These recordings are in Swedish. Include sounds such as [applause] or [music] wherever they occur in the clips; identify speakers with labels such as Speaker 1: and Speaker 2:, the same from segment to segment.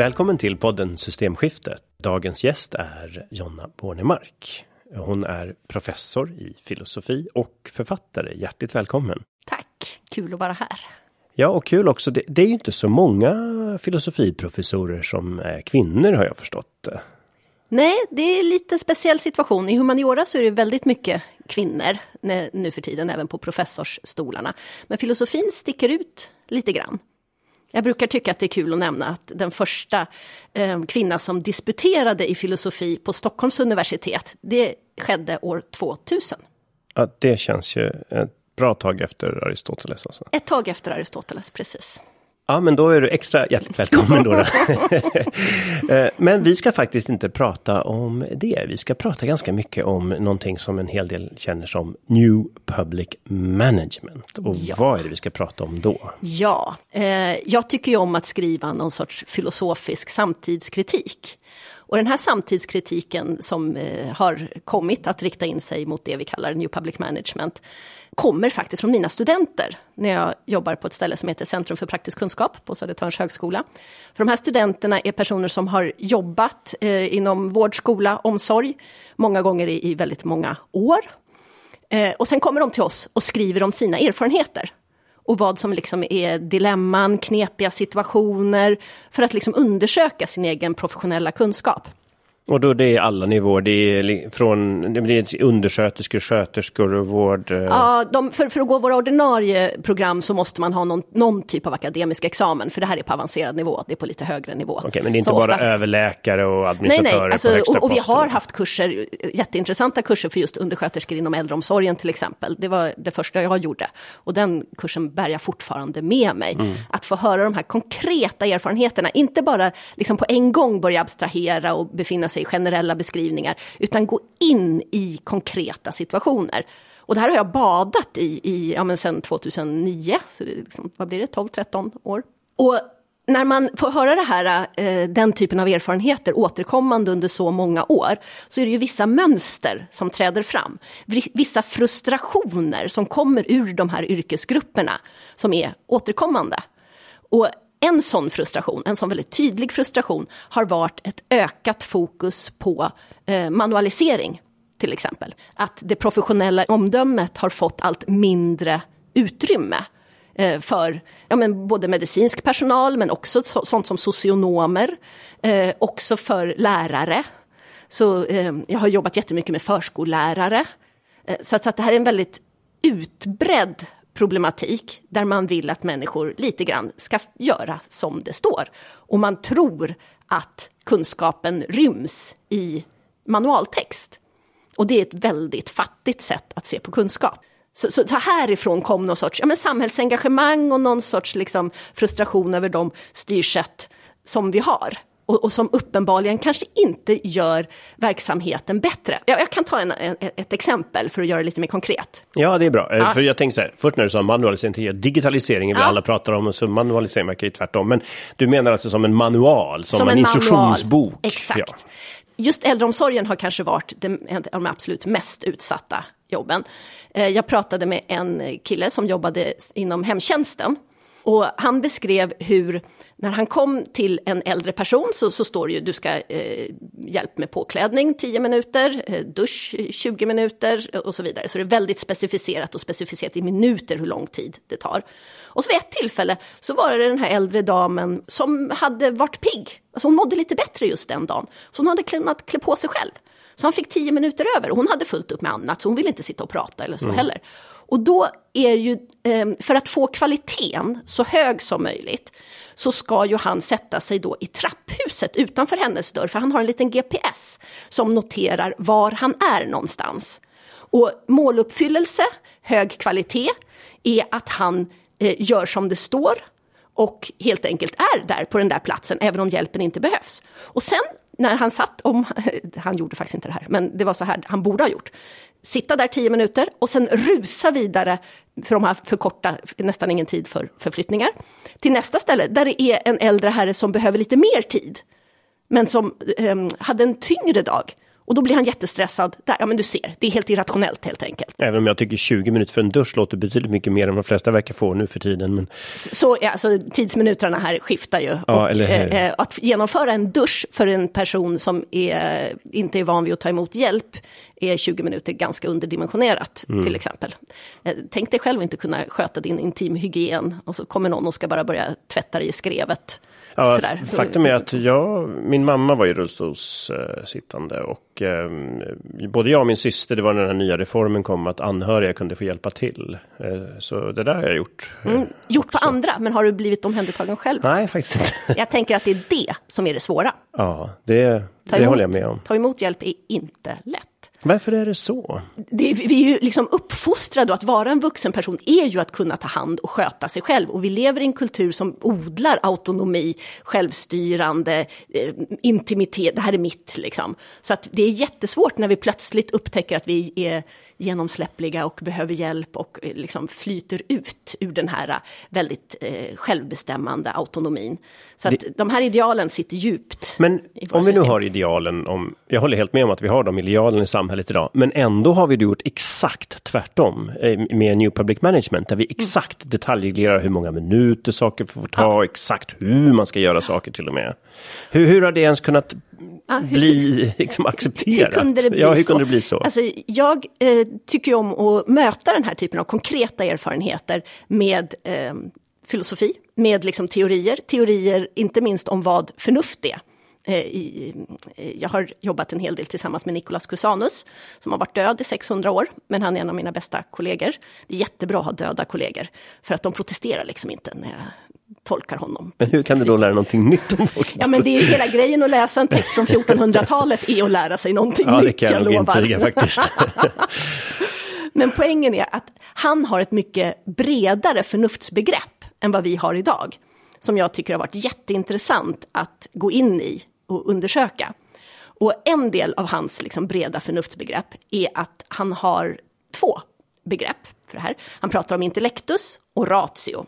Speaker 1: Välkommen till podden Systemskiftet. Dagens gäst är Jonna Bornemark. Hon är professor i filosofi och författare. Hjärtligt välkommen!
Speaker 2: Tack! Kul att vara här.
Speaker 1: Ja, och kul också. Det, det är ju inte så många filosofiprofessorer som är kvinnor har jag förstått.
Speaker 2: Nej, det är lite speciell situation. I humaniora så är det väldigt mycket kvinnor nu för tiden, även på professorsstolarna. Men filosofin sticker ut lite grann. Jag brukar tycka att det är kul att nämna att den första eh, kvinna som disputerade i filosofi på Stockholms universitet, det skedde år 2000.
Speaker 1: Ja, det känns ju ett bra tag efter Aristoteles. Alltså.
Speaker 2: Ett tag efter Aristoteles, precis.
Speaker 1: Ja, men då är du extra hjärtligt välkommen då. [laughs] Eh, men vi ska faktiskt inte prata om det. Vi ska prata ganska mycket om någonting som en hel del känner som New Public Management. Och ja. vad är det vi ska prata om då?
Speaker 2: Ja, eh, jag tycker ju om att skriva någon sorts filosofisk samtidskritik. Och den här samtidskritiken som eh, har kommit att rikta in sig mot det vi kallar New Public Management kommer faktiskt från mina studenter när jag jobbar på ett ställe som heter Centrum för praktisk kunskap på Södertörns högskola. För de här studenterna är personer som har jobbat eh, inom vård, skola, omsorg, många gånger i, i väldigt många år. Eh, och sen kommer de till oss och skriver om sina erfarenheter och vad som liksom är dilemman, knepiga situationer för att liksom undersöka sin egen professionella kunskap.
Speaker 1: Och då det är alla nivåer, det är från det blir undersköterskor, sköterskor och vård? Eh.
Speaker 2: Ja, de, för, för att gå våra ordinarie program så måste man ha någon, någon, typ av akademisk examen, för det här är på avancerad nivå, det är på lite högre nivå.
Speaker 1: Okej, okay, men det är inte så bara ofta... överläkare och administratörer
Speaker 2: nej, nej, alltså, på högsta och, och vi har haft kurser, jätteintressanta kurser för just undersköterskor inom äldreomsorgen till exempel. Det var det första jag gjorde. Och den kursen bär jag fortfarande med mig. Mm. Att få höra de här konkreta erfarenheterna, inte bara liksom på en gång börja abstrahera och befinna sig i generella beskrivningar, utan gå in i konkreta situationer. Och det här har jag badat i, i ja, men sedan 2009, så det liksom, vad blir det, 12-13 år. Och när man får höra det här, eh, den typen av erfarenheter återkommande under så många år, så är det ju vissa mönster som träder fram. Vissa frustrationer som kommer ur de här yrkesgrupperna som är återkommande. Och en sån frustration, en sån väldigt tydlig frustration, har varit ett ökat fokus på eh, manualisering, till exempel. Att det professionella omdömet har fått allt mindre utrymme eh, för ja, men både medicinsk personal, men också sånt som socionomer, eh, också för lärare. Så eh, jag har jobbat jättemycket med förskollärare. Eh, så att, så att det här är en väldigt utbredd problematik där man vill att människor lite grann ska göra som det står. Och man tror att kunskapen ryms i manualtext. Och det är ett väldigt fattigt sätt att se på kunskap. Så, så, så härifrån kom någon sorts ja, men samhällsengagemang och någon sorts liksom, frustration över de styrsätt som vi har och, och, som uppenbarligen kanske inte gör verksamheten bättre. Jag, jag kan ta en, en, ett exempel för att göra det lite mer konkret.
Speaker 1: Ja, det är bra. Eh, ja. För jag tänkte så här, först när du sa manualisering, digitalisering, vi ja. alla pratar om, och så manualisering verkar ju tvärtom. Men du menar alltså som en manual, som, som en, en instruktionsbok?
Speaker 2: Exakt. Ja. Just äldreomsorgen har kanske varit en av de absolut mest utsatta jobben. Eh, jag pratade med en kille som jobbade inom hemtjänsten och han beskrev hur när han kom till en äldre person så, så står det ju du ska eh, hjälp med påklädning 10 minuter, eh, dusch 20 minuter och så vidare. Så det är väldigt specificerat och specificerat i minuter hur lång tid det tar. Och så vid ett tillfälle så var det den här äldre damen som hade varit pigg. Alltså hon mådde lite bättre just den dagen. Så hon hade kunnat klä på sig själv. Så han fick tio minuter över och hon hade fullt upp med annat så hon ville inte sitta och prata eller så mm. heller. Och då är ju, eh, för att få kvaliteten så hög som möjligt, så ska ju han sätta sig då i trapphuset utanför hennes dörr, för han har en liten GPS som noterar var han är någonstans. Och måluppfyllelse, hög kvalitet, är att han eh, gör som det står och helt enkelt är där på den där platsen, även om hjälpen inte behövs. Och sen när han satt, om, [laughs] han gjorde faktiskt inte det här, men det var så här han borde ha gjort. Sitta där tio minuter och sen rusa vidare, för de har för korta, nästan ingen tid för förflyttningar, till nästa ställe där det är en äldre herre som behöver lite mer tid, men som eh, hade en tyngre dag. Och då blir han jättestressad. Där, ja men du ser, det är helt irrationellt helt enkelt.
Speaker 1: Även om jag tycker 20 minuter för en dusch låter betydligt mycket mer än de flesta verkar få nu för tiden. Men...
Speaker 2: Så ja, alltså, tidsminuterna här skiftar ju.
Speaker 1: Ja,
Speaker 2: och,
Speaker 1: hur?
Speaker 2: eh, att genomföra en dusch för en person som är, inte är van vid att ta emot hjälp är 20 minuter ganska underdimensionerat
Speaker 1: Mm.
Speaker 2: till exempel. Eh, Tänk dig själv inte kunna sköta din intimhygien och så kommer någon och ska bara börja tvätta dig i skrevet.
Speaker 1: Ja,
Speaker 2: Sådär.
Speaker 1: faktum är att jag, min mamma var ju rullstolssittande och eh, både jag och min syster, det var när den här nya reformen kom, att anhöriga kunde få hjälpa till. Eh, så det där har jag gjort. eh,
Speaker 2: Mm, gjort på
Speaker 1: också.
Speaker 2: andra, men har du blivit omhändertagen själv?
Speaker 1: Nej, faktiskt inte. [laughs]
Speaker 2: Jag tänker att det är det som är det svåra.
Speaker 1: ja, det, det håller jag med om.
Speaker 2: Ta emot hjälp är inte lätt.
Speaker 1: Varför är det så?
Speaker 2: det, vi är ju liksom uppfostrade och att vara en vuxen person är ju att kunna ta hand och sköta sig själv. Och vi lever i en kultur som odlar autonomi, självstyrande, eh, intimitet, det här är mitt liksom. Så att det är jättesvårt när vi plötsligt upptäcker att vi är genomsläppliga och behöver hjälp och eh, liksom flyter ut ur den här eh, väldigt eh, självbestämmande autonomin. Så att de här idealen sitter djupt.
Speaker 1: Men om vi nu
Speaker 2: system.
Speaker 1: har idealen om, jag håller helt med om att vi har de idealen i samhället idag, men ändå har vi gjort exakt tvärtom eh, med New Public Management, där vi
Speaker 2: Mm.
Speaker 1: exakt detaljreglerar hur många minuter saker får ta, exakt hur man ska göra saker till och med. Hur, hur har det ens kunnat
Speaker 2: Ja, hur-
Speaker 1: bli liksom, accepterat?
Speaker 2: Hur kunde det bli
Speaker 1: ja, hur
Speaker 2: så?
Speaker 1: kunde det bli så?
Speaker 2: Alltså, jag eh, tycker ju om att möta den här typen av konkreta erfarenheter med eh, filosofi, med liksom teorier. Teorier, inte minst om vad förnuft är. Eh, I, jag har jobbat en hel del tillsammans med Nicolas Cusanus, som har varit död i 600 år, men han är en av mina bästa kollegor. Det är jättebra att ha döda kollegor, för att de protesterar liksom inte när jag tolkar honom.
Speaker 1: men hur kan du då lära någonting nytt om folk?
Speaker 2: Ja, men det är hela grejen att läsa en text från 1400-talet är att lära sig någonting
Speaker 1: Ja, det
Speaker 2: nytt,
Speaker 1: kan jag nog
Speaker 2: lovar.
Speaker 1: intyga faktiskt. [laughs]
Speaker 2: Men poängen är att han har ett mycket bredare förnuftsbegrepp än vad vi har idag. Som jag tycker har varit jätteintressant att gå in i och undersöka. Och en del av hans liksom breda förnuftsbegrepp är att han har två begrepp för det här. Han pratar om intellektus och ratio.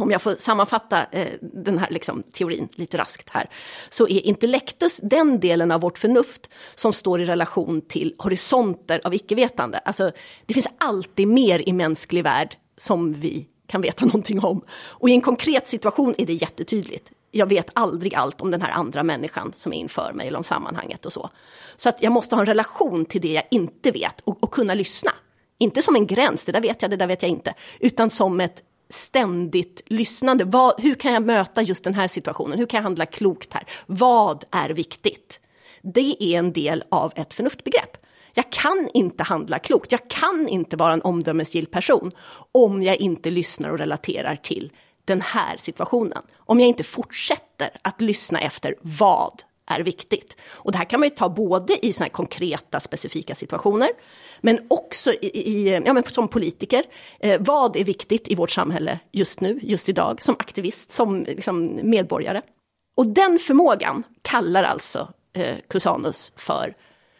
Speaker 2: Om jag får sammanfatta eh, den här liksom, teorin lite raskt här, så är intellektus den delen av vårt förnuft som står i relation till horisonter av icke-vetande. Alltså, det finns alltid mer i mänsklig värld som vi kan veta [laughs] någonting om. Och i en konkret situation är det jättetydligt. Jag vet aldrig allt om den här andra människan som är inför mig eller om sammanhanget och så. Så att jag måste ha en relation till det jag inte vet och, och kunna lyssna. Inte som en gräns, det där vet jag, det där vet jag inte, utan som ett ständigt lyssnande. Vad, hur kan jag möta just den här situationen? Hur kan jag handla klokt här? Vad är viktigt? Det är en del av ett förnuftbegrepp. Jag kan inte handla klokt, jag kan inte vara en omdömesgill person om jag inte lyssnar och relaterar till den här situationen. Om jag inte fortsätter att lyssna efter vad är viktigt. Och det här kan man ju ta både i såna här konkreta specifika situationer, men också i, i, ja, men som politiker. Eh, vad är viktigt i vårt samhälle just nu, just idag, som aktivist, som liksom, medborgare? Och den förmågan kallar alltså eh, Cusanus för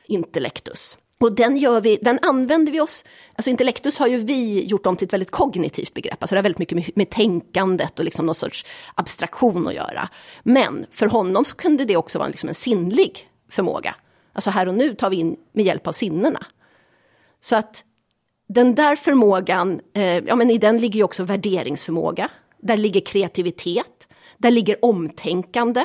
Speaker 2: intellectus. Och den, gör vi, den använder vi oss, alltså intellectus har ju vi gjort om till ett väldigt kognitivt begrepp, alltså det har väldigt mycket med, med tänkandet och liksom någon sorts abstraktion att göra. Men för honom så kunde det också vara liksom en sinnlig förmåga. Alltså här och nu tar vi in med hjälp av sinnena. Så att den där förmågan, eh, ja men i den ligger ju också värderingsförmåga, där ligger kreativitet, där ligger omtänkande.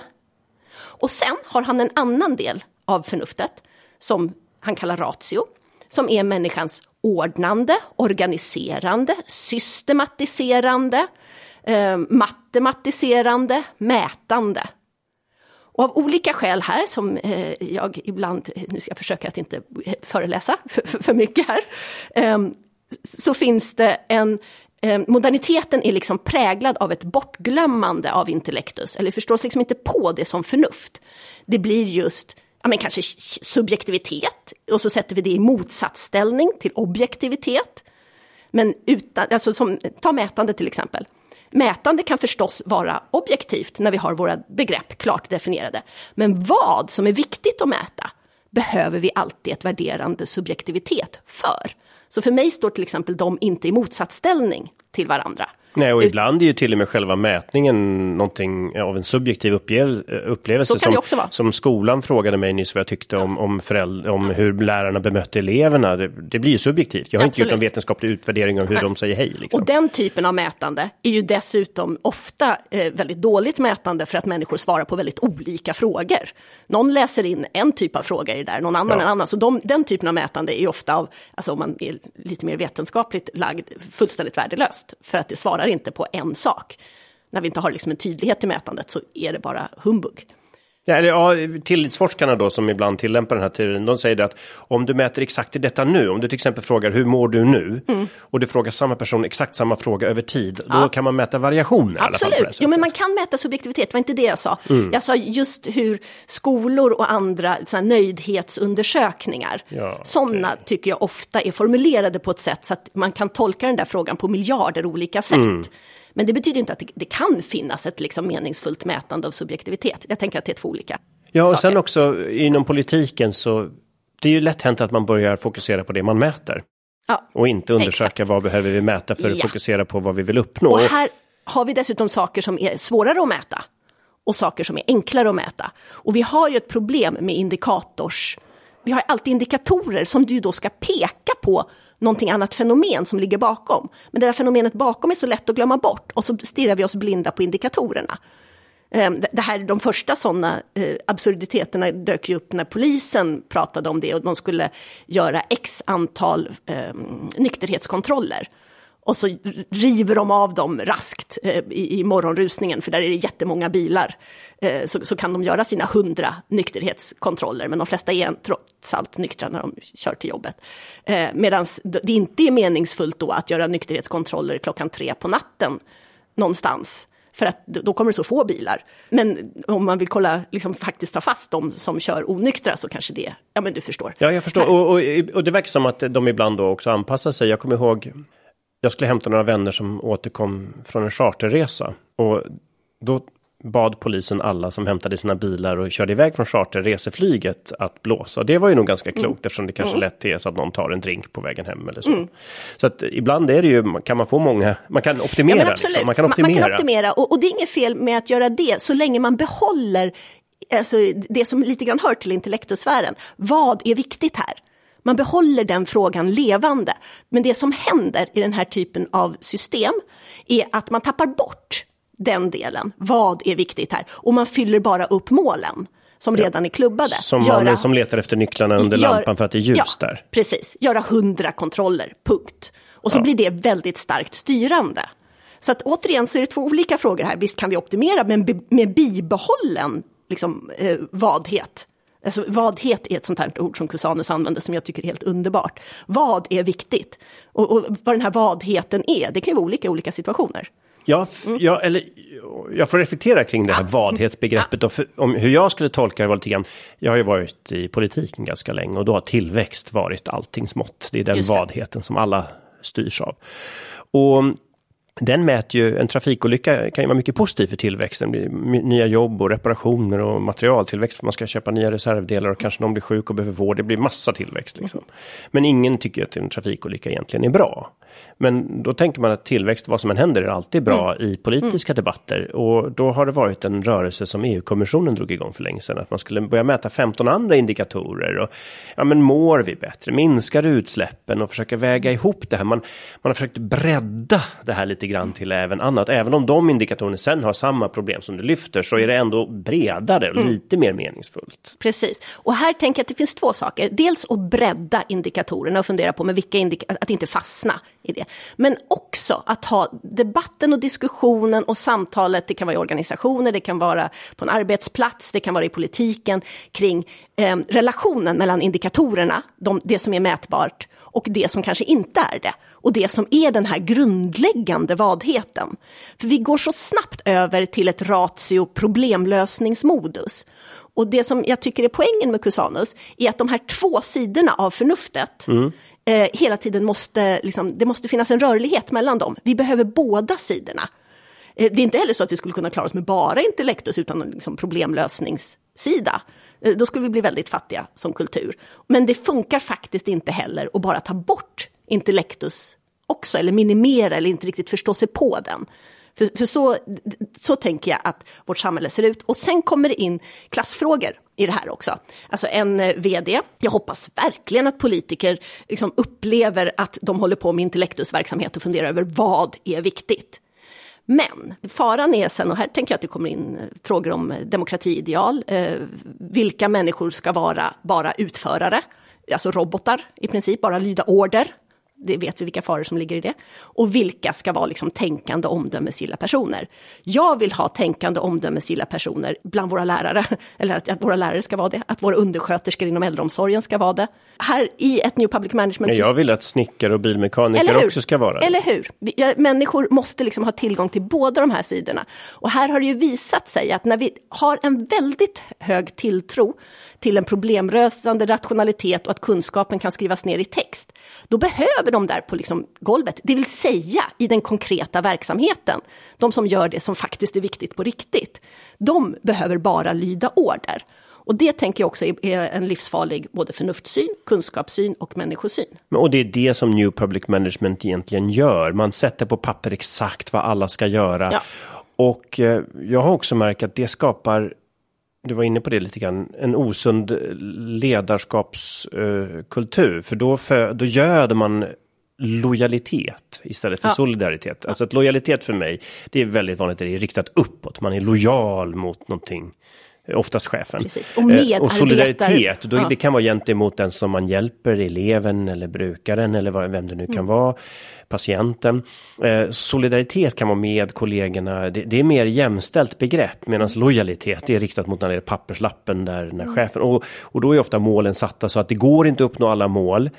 Speaker 2: Och sen har han en annan del av förnuftet som han kallar ratio, som är människans ordnande, organiserande, systematiserande, eh, matematiserande, mätande. Och av olika skäl här, som eh, jag ibland, nu ska jag försöka att inte eh, föreläsa för, [laughs] för, för mycket här, eh, så finns det en eh, moderniteten är liksom präglad av ett bortglömmande av intellektus, eller förstås liksom inte på det som förnuft. Det blir just ja, men kanske subjektivitet, och så sätter vi det i motsatsställning till objektivitet. Men utan, alltså som, ta mätande till exempel. Mätande kan förstås vara objektivt när vi har våra begrepp klart definierade. Men vad som är viktigt att mäta behöver vi alltid ett värderande subjektivitet för. Så för mig står till exempel de inte i motsatsställning till varandra.
Speaker 1: Nej, och ibland är ju till och med själva mätningen någonting av en subjektiv upplevelse.
Speaker 2: Vara.
Speaker 1: Som skolan frågade mig nyss vad jag tyckte om, om, föräldrar, om hur lärarna bemötte eleverna. Det, det blir ju subjektivt. Jag har
Speaker 2: Absolut.
Speaker 1: inte gjort någon vetenskaplig utvärdering av hur de säger hej. Liksom.
Speaker 2: Och den typen av mätande är ju dessutom ofta eh, väldigt dåligt mätande för att människor svarar på väldigt olika frågor. Någon läser in en typ av fråga i det där, någon annan
Speaker 1: Ja.
Speaker 2: en annan. Så de, den typen av mätande är ju ofta av, alltså om man är lite mer vetenskapligt lagd, fullständigt värdelöst. För att det svarar inte på en sak. När vi inte har liksom en tydlighet i mätandet så är det bara humbug.
Speaker 1: Ja, eller, ja, tillitsforskarna då som ibland tillämpar den här teorin, de säger det att om du mäter exakt i detta nu, om du till exempel frågar hur mår du nu?
Speaker 2: Mm.
Speaker 1: Och du frågar samma person exakt samma fråga över tid, då kan man mäta variationer
Speaker 2: Absolut, jo, men man kan mäta subjektivitet, det var inte det jag sa. Jag sa just hur skolor och andra såna nöjdhetsundersökningar,
Speaker 1: Ja,
Speaker 2: sådana tycker jag ofta är formulerade på ett sätt så att man kan tolka den där frågan på miljarder olika sätt. Men det betyder inte att det, det kan finnas ett liksom meningsfullt mätande av subjektivitet. Jag tänker att det är två olika
Speaker 1: Ja, och
Speaker 2: saker.
Speaker 1: sen också inom politiken så det är ju lätt hänt att man börjar fokusera på det man mäter.
Speaker 2: Ja.
Speaker 1: Och inte undersöka
Speaker 2: Exakt.
Speaker 1: vad behöver vi mäta för att
Speaker 2: Ja.
Speaker 1: fokusera på vad vi vill uppnå.
Speaker 2: Och här har vi dessutom saker som är svårare att mäta och saker som är enklare att mäta. Och vi har ju ett problem med indikators... Vi har alltid indikatorer som du då ska peka på någonting annat fenomen som ligger bakom. Men det där fenomenet bakom är så lätt att glömma bort och så stirrar vi oss blinda på indikatorerna. Ehm, det- här, de första sådana eh, absurditeterna dök ju upp när polisen pratade om det och de skulle göra x antal ehm, nykterhetskontroller. Och så river de av dem raskt eh, i, i morgonrusningen, för där är det jättemånga bilar. Eh, så, så kan de göra sina hundra nykterhetskontroller, men de flesta är trots allt nyktra när de kör till jobbet. Eh, Medan det inte är meningsfullt då att göra nykterhetskontroller klockan tre på natten någonstans. För att då kommer det så få bilar. Men om man vill kolla, liksom faktiskt ta fast de som kör onyktra så kanske det, ja men du förstår.
Speaker 1: Ja, jag förstår. Och, och, och det verkar som att de ibland då också anpassar sig. Jag kommer ihåg, jag skulle hämta några vänner som återkom från en charterresa. Och då bad polisen alla som hämtade sina bilar och körde iväg från charterreseflyget att blåsa. Och det var ju nog ganska klokt
Speaker 2: Mm.
Speaker 1: eftersom det kanske lätt är så att någon tar en drink på vägen hem eller så. Så att ibland är det ju, kan man få många, man kan optimera.
Speaker 2: Ja,
Speaker 1: liksom. Man kan optimera.
Speaker 2: man kan optimera och, och det är inget fel med att göra det så länge man behåller alltså, det som lite grann hör till intellektusfären. Vad är viktigt här? Man behåller den frågan levande. Men det som händer i den här typen av system är att man tappar bort den delen. Vad är viktigt här? Och man fyller bara upp målen som redan är klubbade.
Speaker 1: Som
Speaker 2: Göra-
Speaker 1: vanlig som letar efter nycklarna under
Speaker 2: Gör-
Speaker 1: lampan för att det är ljus
Speaker 2: ja,
Speaker 1: där.
Speaker 2: Precis, göra hundra kontroller, punkt. Och så
Speaker 1: Ja.
Speaker 2: blir det väldigt starkt styrande. Så att återigen så är det två olika frågor här. Visst kan vi optimera, men med bibehållen liksom, eh, vadhet. Alltså, vadhet är ett sånt här ord som Cusanus använder som jag tycker är helt underbart. Vad är viktigt? Och, och vad den här vadheten är, det kan ju vara olika i olika situationer.
Speaker 1: Ja, f- ja, eller jag får reflektera kring det här vadhetsbegreppet och för, om hur jag skulle tolka det var lite grann. Jag har ju varit i politiken ganska länge och då har tillväxt varit alltings mått. Det är den vadheten som alla styrs av. Och den mäter ju, en trafikolycka kan ju vara mycket positiv för tillväxten. Nya jobb och reparationer och materialtillväxt för man ska köpa nya reservdelar och kanske någon blir sjuk och behöver vård. Det blir massa tillväxt liksom. Men ingen tycker att en trafikolycka egentligen är bra. Men då tänker man att tillväxt, vad som än händer, är alltid bra i politiska debatter. Och då har det varit en rörelse som EU-kommissionen drog igång för länge sedan. Att man skulle börja mäta 15 andra indikatorer. Och, ja, men mår vi bättre? Minskar utsläppen? Och försöka väga ihop det här. Man, man har försökt bredda det här lite grann till även annat. Även om de indikatorerna sen har samma problem som du lyfter så är det ändå bredare och lite mer meningsfullt.
Speaker 2: Precis. Och här tänker jag att det finns två saker. Dels att bredda indikatorerna och fundera på med vilka indika- att inte fastna i det. Men också att ha debatten och diskussionen och samtalet, det kan vara i organisationer, det kan vara på en arbetsplats, det kan vara i politiken, kring eh, relationen mellan indikatorerna, de, det som är mätbart, och det som kanske inte är det. Och det som är den här grundläggande vadheten. För vi går så snabbt över till ett ratio problemlösningsmodus. Och det som jag tycker är poängen med Cusanus är att de här två sidorna av förnuftet mm eh, hela tiden måste, liksom, det måste finnas en rörlighet mellan dem. Vi behöver båda sidorna. Eh, det är inte heller så att vi skulle kunna klara oss med bara intellektus utan en liksom, problemlösningssida. Eh, då skulle vi bli väldigt fattiga som kultur. Men det funkar faktiskt inte heller att bara ta bort intellektus också, eller minimera eller inte riktigt förstå sig på den. För, för så, så tänker jag att vårt samhälle ser ut. Och sen kommer det in klassfrågor i det här också. Alltså en eh, vd, jag hoppas verkligen att politiker liksom upplever att de håller på med intellektusverksamhet och funderar över vad är viktigt. Men faran är sen, och här tänker jag att det kommer in eh, frågor om eh, demokratiideal, eh, vilka människor ska vara bara utförare, alltså robotar i princip, bara lyda order det vet vi vilka faror som ligger i det. Och vilka ska vara liksom tänkande, omdömesgilla personer. Jag vill ha tänkande, omdömesgilla personer bland våra lärare. [laughs] Eller att, att, våra lärare ska vara det, att våra undersköterskor inom äldreomsorgen ska vara det. Här i ett New Public Management...
Speaker 1: Jag vill att snickare och bilmekaniker också ska vara det.
Speaker 2: Eller hur? Människor måste liksom ha tillgång till båda de här sidorna. Och här har det ju visat sig att när vi har en väldigt hög tilltro till en problemlösande rationalitet och att kunskapen kan skrivas ner i text, då behöver de där på liksom golvet, det vill säga i den konkreta verksamheten, de som gör det som faktiskt är viktigt på riktigt, de behöver bara lyda order. Och det tänker jag också är en livsfarlig både förnuftssyn, kunskapssyn och människosyn.
Speaker 1: Och det är det som New Public Management egentligen gör. Man sätter på papper exakt vad alla ska göra. Ja. Och eh, jag har också märkt att det skapar du var inne på det lite grann, en osund ledarskapskultur. för då, för, då göder man lojalitet istället för ja. solidaritet. Alltså att lojalitet för mig, det är väldigt vanligt, det är riktat uppåt. Man är lojal mot någonting oftast chefen.
Speaker 2: Precis. Och, eh,
Speaker 1: och solidaritet, då, ja. det kan vara gentemot den som man hjälper, eleven eller brukaren eller vem det nu kan mm. vara, patienten. Eh, solidaritet kan vara med kollegorna, det, det är mer jämställt begrepp, medan lojalitet är riktat mot den papperslappen där när mm. chefen, och, och då är ofta målen satta så att det går inte att uppnå alla mål.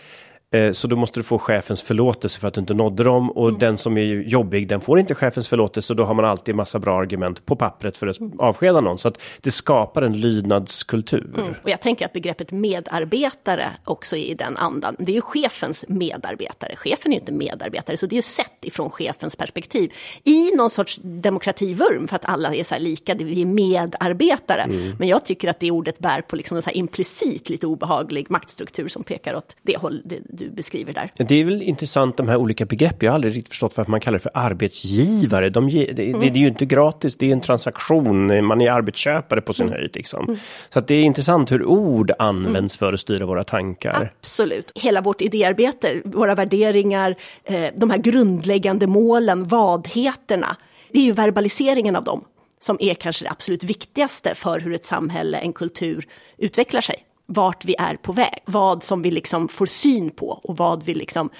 Speaker 1: Eh, så då måste du få chefens förlåtelse för att du inte nådde dem och mm. den som är jobbig den får inte chefens förlåtelse och då har man alltid massa bra argument på pappret för att mm. avskeda någon. Så att det skapar en lydnadskultur. Mm.
Speaker 2: Och jag tänker att begreppet medarbetare också är i den andan. Det är ju chefens medarbetare. Chefen är ju inte medarbetare så det är ju sett ifrån chefens perspektiv. I någon sorts demokrativurm för att alla är så här lika, vi är medarbetare. Mm. Men jag tycker att det ordet bär på liksom en så implicit lite obehaglig maktstruktur som pekar åt det hållet du beskriver där.
Speaker 1: Det är väl intressant de här olika begreppen. Jag har aldrig riktigt förstått varför man kallar det för arbetsgivare. De ge, det, mm. det, är ju inte gratis, det är en transaktion. Man är arbetsköpare på sin mm. höjd. Liksom. Mm. Så det är intressant hur ord används för att styra våra tankar.
Speaker 2: Absolut. Hela vårt idéarbete, våra värderingar, eh, de här grundläggande målen, vadheterna. Det är ju verbaliseringen av dem som är kanske det absolut viktigaste för hur ett samhälle, en kultur utvecklar sig vart vi är på väg, vad som vi liksom får syn på och vad vi liksom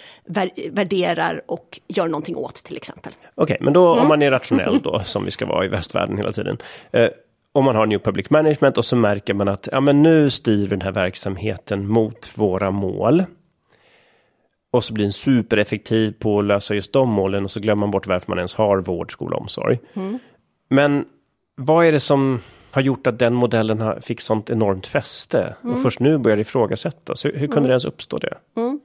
Speaker 2: värderar och gör någonting åt till exempel.
Speaker 1: Okej, okay, men då mm. om man är rationell då, [laughs] som vi ska vara i västvärlden hela tiden. Eh, om man har New Public Management och så märker man att ja, men nu styr den här verksamheten mot våra mål. Och så blir den supereffektiv på att lösa just de målen och så glömmer man bort varför man ens har vård, skola omsorg. Mm. Men vad är det som har gjort att den modellen fick sånt enormt fäste. Mm. Och först nu börjar ifrågasättas. Hur, hur kunde mm. det ens uppstå det?
Speaker 2: Mm.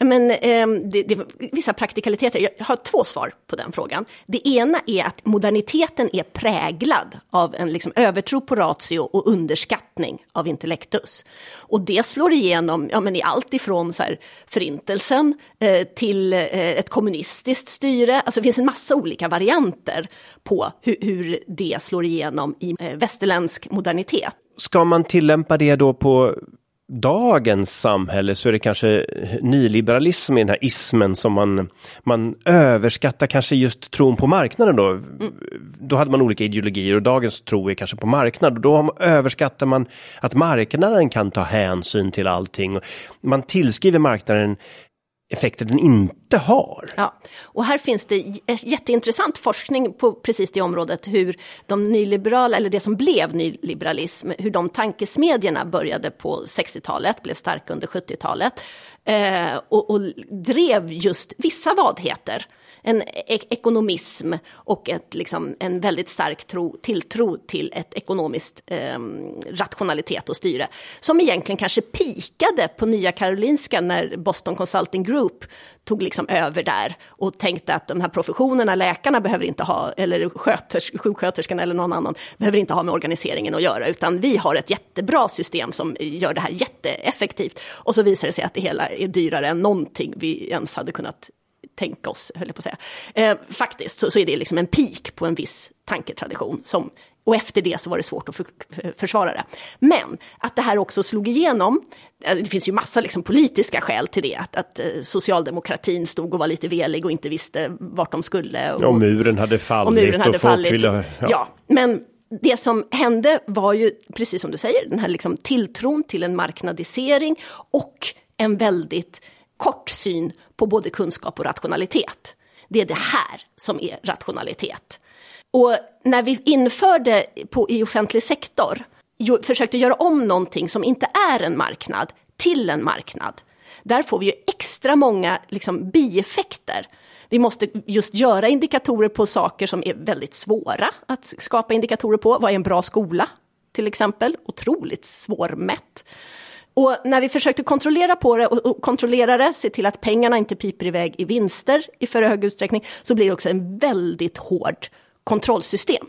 Speaker 2: Men, eh, det, det, vissa praktikaliteter. Jag har två svar på den frågan. Det ena är att moderniteten är präglad av en liksom, övertro på ratio och underskattning av intellektus. Och det slår igenom ja, men i allt ifrån så här, förintelsen eh, till eh, ett kommunistiskt styre. Alltså det finns en massa olika varianter på hur, hur det slår igenom i eh, västerländsk modernitet.
Speaker 1: Ska man tillämpa det då på dagens samhälle så är det kanske nyliberalism i den här ismen som man, man överskattar kanske just tron på marknaden då. Mm. Då hade man olika ideologier och dagens tro är kanske på marknad och då överskattar man att marknaden kan ta hänsyn till allting. Man tillskriver marknaden effekter den inte har.
Speaker 2: Ja, och här finns det jätteintressant forskning på precis det området, hur de nyliberala, eller det som blev nyliberalism, hur de tankesmedjorna började på 60-talet, blev starka under 70-talet eh, och, och drev just vissa vadheter en ek ekonomism och ett, liksom, en väldigt stark tro, tilltro till ett ekonomiskt eh, rationalitet och styre. Som egentligen kanske pikade på Nya Karolinska när Boston Consulting Group tog liksom över där och tänkte att de här professionerna, läkarna behöver inte ha, eller sköters, sjuksköterskan eller någon annan, behöver inte ha med organiseringen att göra, utan vi har ett jättebra system som gör det här jätteeffektivt. Och så visar det sig att det hela är dyrare än någonting vi ens hade kunnat tänka oss, höll jag på att säga. Eh, faktiskt så, så är det liksom en peak på en viss tanketradition som och efter det så var det svårt att för, försvara det. Men att det här också slog igenom, eh, det finns ju massa liksom politiska skäl till det, att, att eh, socialdemokratin stod och var lite velig och inte visste vart de skulle.
Speaker 1: Och, och muren hade fallit.
Speaker 2: Och muren hade och fallit. Ville, ja. ja, men det som hände var ju, precis som du säger, den här liksom tilltron till en marknadisering och en väldigt kort syn på både kunskap och rationalitet. Det är det här som är rationalitet. Och när vi införde på, i offentlig sektor, jo, försökte göra om någonting som inte är en marknad till en marknad, där får vi ju extra många liksom, bieffekter. Vi måste just göra indikatorer på saker som är väldigt svåra att skapa indikatorer på. Vad är en bra skola? Till exempel, otroligt svårmätt. Och när vi försökte kontrollera på det och kontrollera det, se till att pengarna inte piper iväg i vinster i för hög utsträckning, så blir det också en väldigt hård kontrollsystem.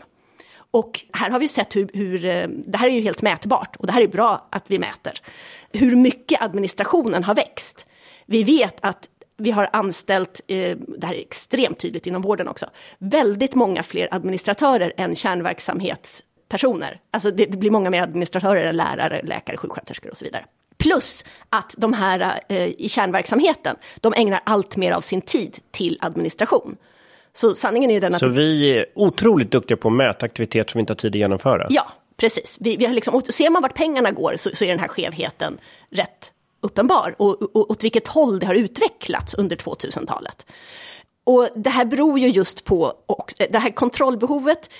Speaker 2: Och här har vi sett hur, hur, eh, det här är ju helt mätbart och det här är bra att vi mäter, hur mycket administrationen har växt. Vi vet att vi har anställt, eh, det här är extremt tydligt inom vården också, väldigt många fler administratörer än kärnverksamhetspersoner. Alltså det, det blir många mer administratörer än lärare, läkare, sjuksköterskor och så vidare. Plus att de här eh, i kärnverksamheten, de ägnar allt mer av sin tid till administration. Så sanningen är den att...
Speaker 1: Så vi är otroligt duktiga på att mäta aktivitet som vi inte har tid att genomföra?
Speaker 2: Ja, precis. Vi, vi har liksom, och ser man vart pengarna går så, så är den här skevheten rätt uppenbar. Och, och åt vilket håll det har utvecklats under 2000-talet. Och det här beror ju just på, och det här kontrollbehovet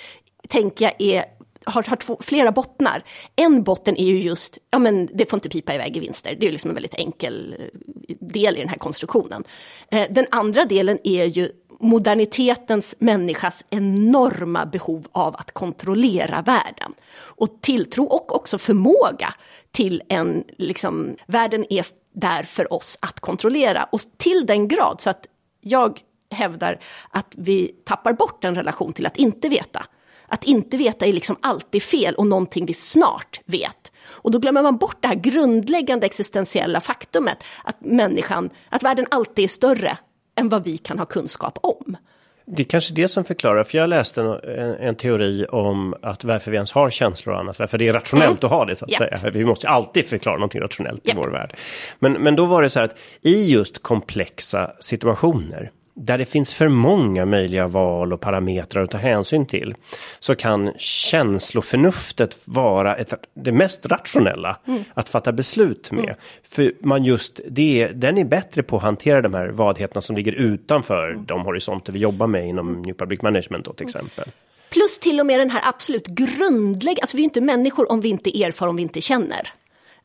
Speaker 2: tänker jag är har, har två, flera bottnar. En botten är ju just, ja men det får inte pipa iväg i vinster. Det är liksom en väldigt enkel eh, del i den här konstruktionen. Eh, den andra delen är ju modernitetens människas enorma behov av att kontrollera världen. Och tilltro och också förmåga till en, liksom, världen är där för oss att kontrollera. Och till den grad så att jag hävdar att vi tappar bort en relation till att inte veta. Att inte veta är liksom alltid fel och någonting vi snart vet. Och då glömmer man bort det här grundläggande existentiella faktumet att människan, att världen alltid är större än vad vi kan ha kunskap om.
Speaker 1: Det är kanske det som förklarar, för jag läste en, en, teori om att varför vi ens har känslor och annat, varför det är rationellt mm. att ha det så att yep. säga. Vi måste alltid förklara någonting rationellt yep. i vår värld. Men, men då var det så här att i just komplexa situationer där det finns för många möjliga val och parametrar att ta hänsyn till så kan känsloförnuftet vara ett, det mest rationella mm. att fatta beslut med. Mm. För man just det, den är bättre på att hantera de här vadheterna som ligger utanför mm. de horisonter vi jobbar med inom New Public Management då, till mm. exempel.
Speaker 2: Plus till och med den här absolut grundläggande, alltså vi är inte människor om vi inte erfar, om vi inte känner.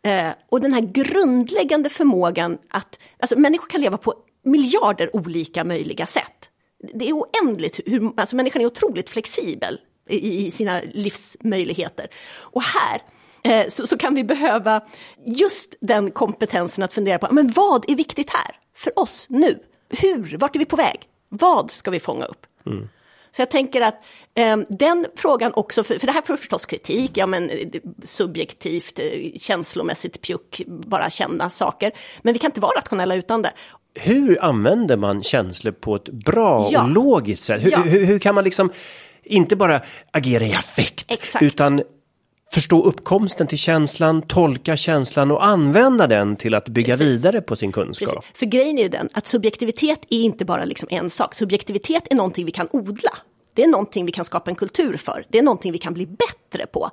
Speaker 2: Eh, och den här grundläggande förmågan att, alltså människor kan leva på miljarder olika möjliga sätt. Det är oändligt, hur, alltså människan är otroligt flexibel i, i sina livsmöjligheter. Och här eh, så, så, kan vi behöva just den kompetensen att fundera på, men vad är viktigt här? För oss nu? Hur? Vart är vi på väg? Vad ska vi fånga upp? Mm. Så jag tänker att eh, den frågan också, för, för det här får förstås kritik, ja men eh, subjektivt, eh, känslomässigt pjuck, bara känna saker. Men vi kan inte vara rationella utan det
Speaker 1: hur använder man känslor på ett bra ja. och logiskt sätt? Hur, ja. hur, hur, kan man liksom inte bara agera i affekt Exakt. utan förstå uppkomsten till känslan, tolka känslan och använda den till att bygga Precis. vidare på sin kunskap. Precis.
Speaker 2: För grejen är ju den att subjektivitet är inte bara liksom en sak. Subjektivitet är någonting vi kan odla. Det är någonting vi kan skapa en kultur för. Det är någonting vi kan bli bättre på.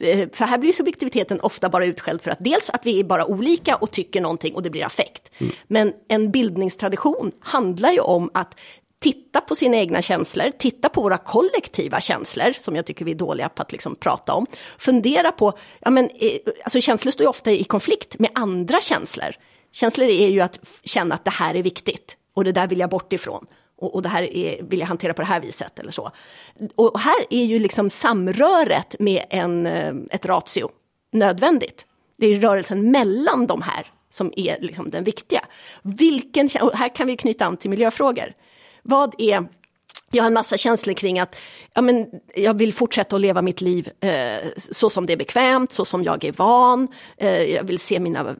Speaker 2: Eh, för här blir subjektiviteten ofta bara utskälld för att dels att vi är bara olika och tycker någonting och det blir affekt. Mm. Men en bildningstradition handlar ju om att titta på sina egna känslor, titta på våra kollektiva känslor, som jag tycker vi är dåliga på att liksom prata om. Fundera på, ja men, eh, alltså känslor står ju ofta i konflikt med andra känslor. Känslor är ju att känna att det här är viktigt och det där vill jag bort ifrån och, och det här är, vill jag hantera på det här viset eller så. Och här är ju liksom samröret med en, eh, ett ratio nödvändigt. Det är rörelsen mellan de här som är liksom den viktiga. Vilken, och här kan vi knyta an till miljöfrågor. Vad är jag har en massa känslor kring att ja, men jag vill fortsätta att leva mitt liv eh, så som det är bekvämt, så som jag är van. Eh, jag vill se mina,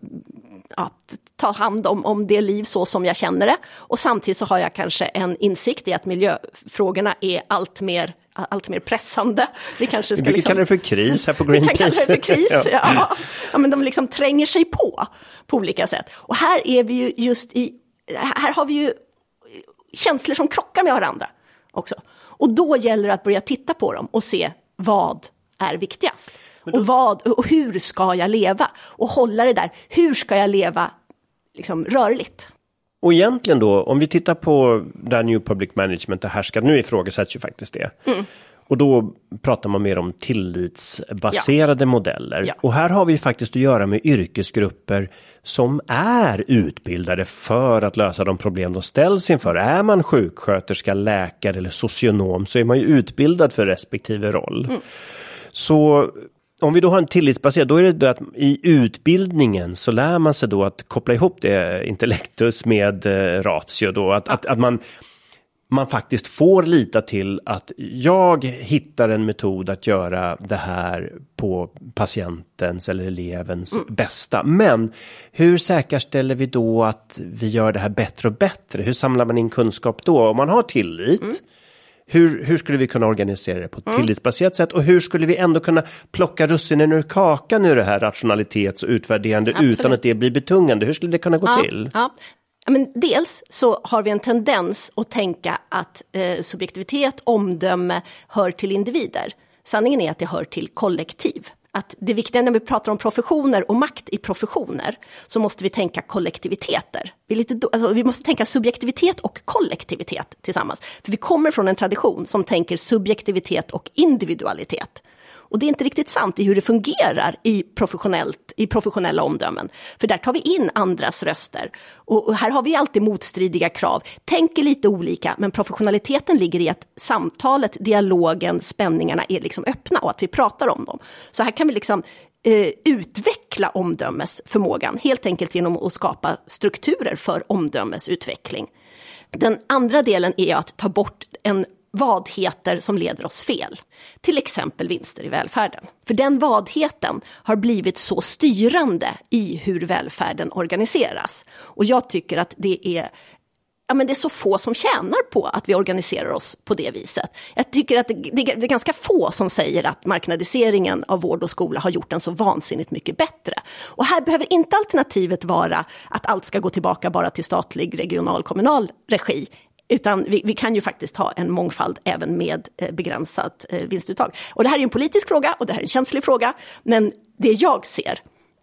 Speaker 2: ja, ta hand om, om det liv så som jag känner det. Och samtidigt så har jag kanske en insikt i att miljöfrågorna är allt mer allt mer pressande.
Speaker 1: Vi kanske ska vi liksom, kallar det för kris här på Greenpeace. Vi kan kalla
Speaker 2: det för kris, ja. ja. ja. men de liksom tränger sig på, på olika sätt. Och här är vi ju just i, här har vi ju känslor som krockar med varandra också. Och då gäller det att börja titta på dem och se vad är viktigast. Då... Och, vad, och hur ska jag leva? Och hålla det där, hur ska jag leva liksom, rörligt?
Speaker 1: Och egentligen då, om vi tittar på där New Public Management är härskat, nu ifrågasätts ju faktiskt det. Mm. Och då pratar man mer om tillitsbaserade ja. modeller. Ja. Och här har vi faktiskt att göra med yrkesgrupper som är utbildade för att lösa de problem de ställs inför. Är man sjuksköterska, läkare eller socionom så är man ju utbildad för respektive roll. Mm. Så om vi då har en tillitsbaserad, då är det då att i utbildningen så lär man sig då att koppla ihop det intellektus med eh, ratio då, att, att, att man man faktiskt får lita till att jag hittar en metod att göra det här på patientens eller elevens mm. bästa. Men hur säkerställer vi då att vi gör det här bättre och bättre? Hur samlar man in kunskap då? Om man har tillit, mm. hur, hur skulle vi kunna organisera det på ett mm. tillitsbaserat sätt? Och hur skulle vi ändå kunna plocka russinen ur kakan ur det här rationalitets och utvärderande Absolut. utan att det blir betungande? Hur skulle det kunna gå
Speaker 2: ja,
Speaker 1: till?
Speaker 2: Ja men dels så har vi en tendens att tänka att eh, subjektivitet, omdöme hör till individer. Sanningen är att det hör till kollektiv. Att det viktiga när vi pratar om professioner och makt i professioner så måste vi tänka kollektiviteter. Vi, lite, alltså, vi måste tänka subjektivitet och kollektivitet tillsammans. För vi kommer från en tradition som tänker subjektivitet och individualitet. Och det är inte riktigt sant i hur det fungerar i, professionellt, i professionella omdömen. För där tar vi in andras röster. Och, och här har vi alltid motstridiga krav. Tänker lite olika, men professionaliteten ligger i att samtalet, dialogen, spänningarna är liksom öppna och att vi pratar om dem. Så här kan vi liksom eh, utveckla omdömesförmågan, helt enkelt genom att skapa strukturer för omdömesutveckling. Den andra delen är att ta bort en vadheter som leder oss fel. Till exempel vinster i välfärden. För den vadheten har blivit så styrande i hur välfärden organiseras. Och jag tycker att det är ja, men det är så få som tjänar på att vi organiserar oss på det viset. Jag tycker att det, det, är ganska få som säger att marknadiseringen av vård och skola har gjort den så vansinnigt mycket bättre. Och här behöver inte alternativet vara att allt ska gå tillbaka bara till statlig, regional, kommunal regi. Utan vi, vi, kan ju faktiskt ha en mångfald även med eh, begränsat eh, vinstuttag. Och det här är en politisk fråga och det här är en känslig fråga. Men det jag ser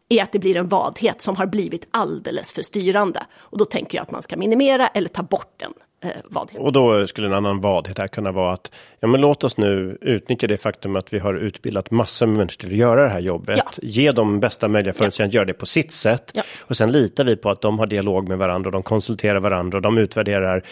Speaker 2: är att det blir en vadhet som har blivit alldeles för styrande. Och då tänker jag att man ska minimera eller ta bort den eh, vadhet.
Speaker 1: Och då skulle en annan vadhet här kunna vara att ja, men låt oss nu utnyttja det faktum att vi har utbildat massor med människor till att göra det här jobbet. Ja. Ge dem bästa möjliga förutsättningar att göra det på sitt sätt. Ja. Och sen litar vi på att de har dialog med varandra och de konsulterar varandra och de utvärderar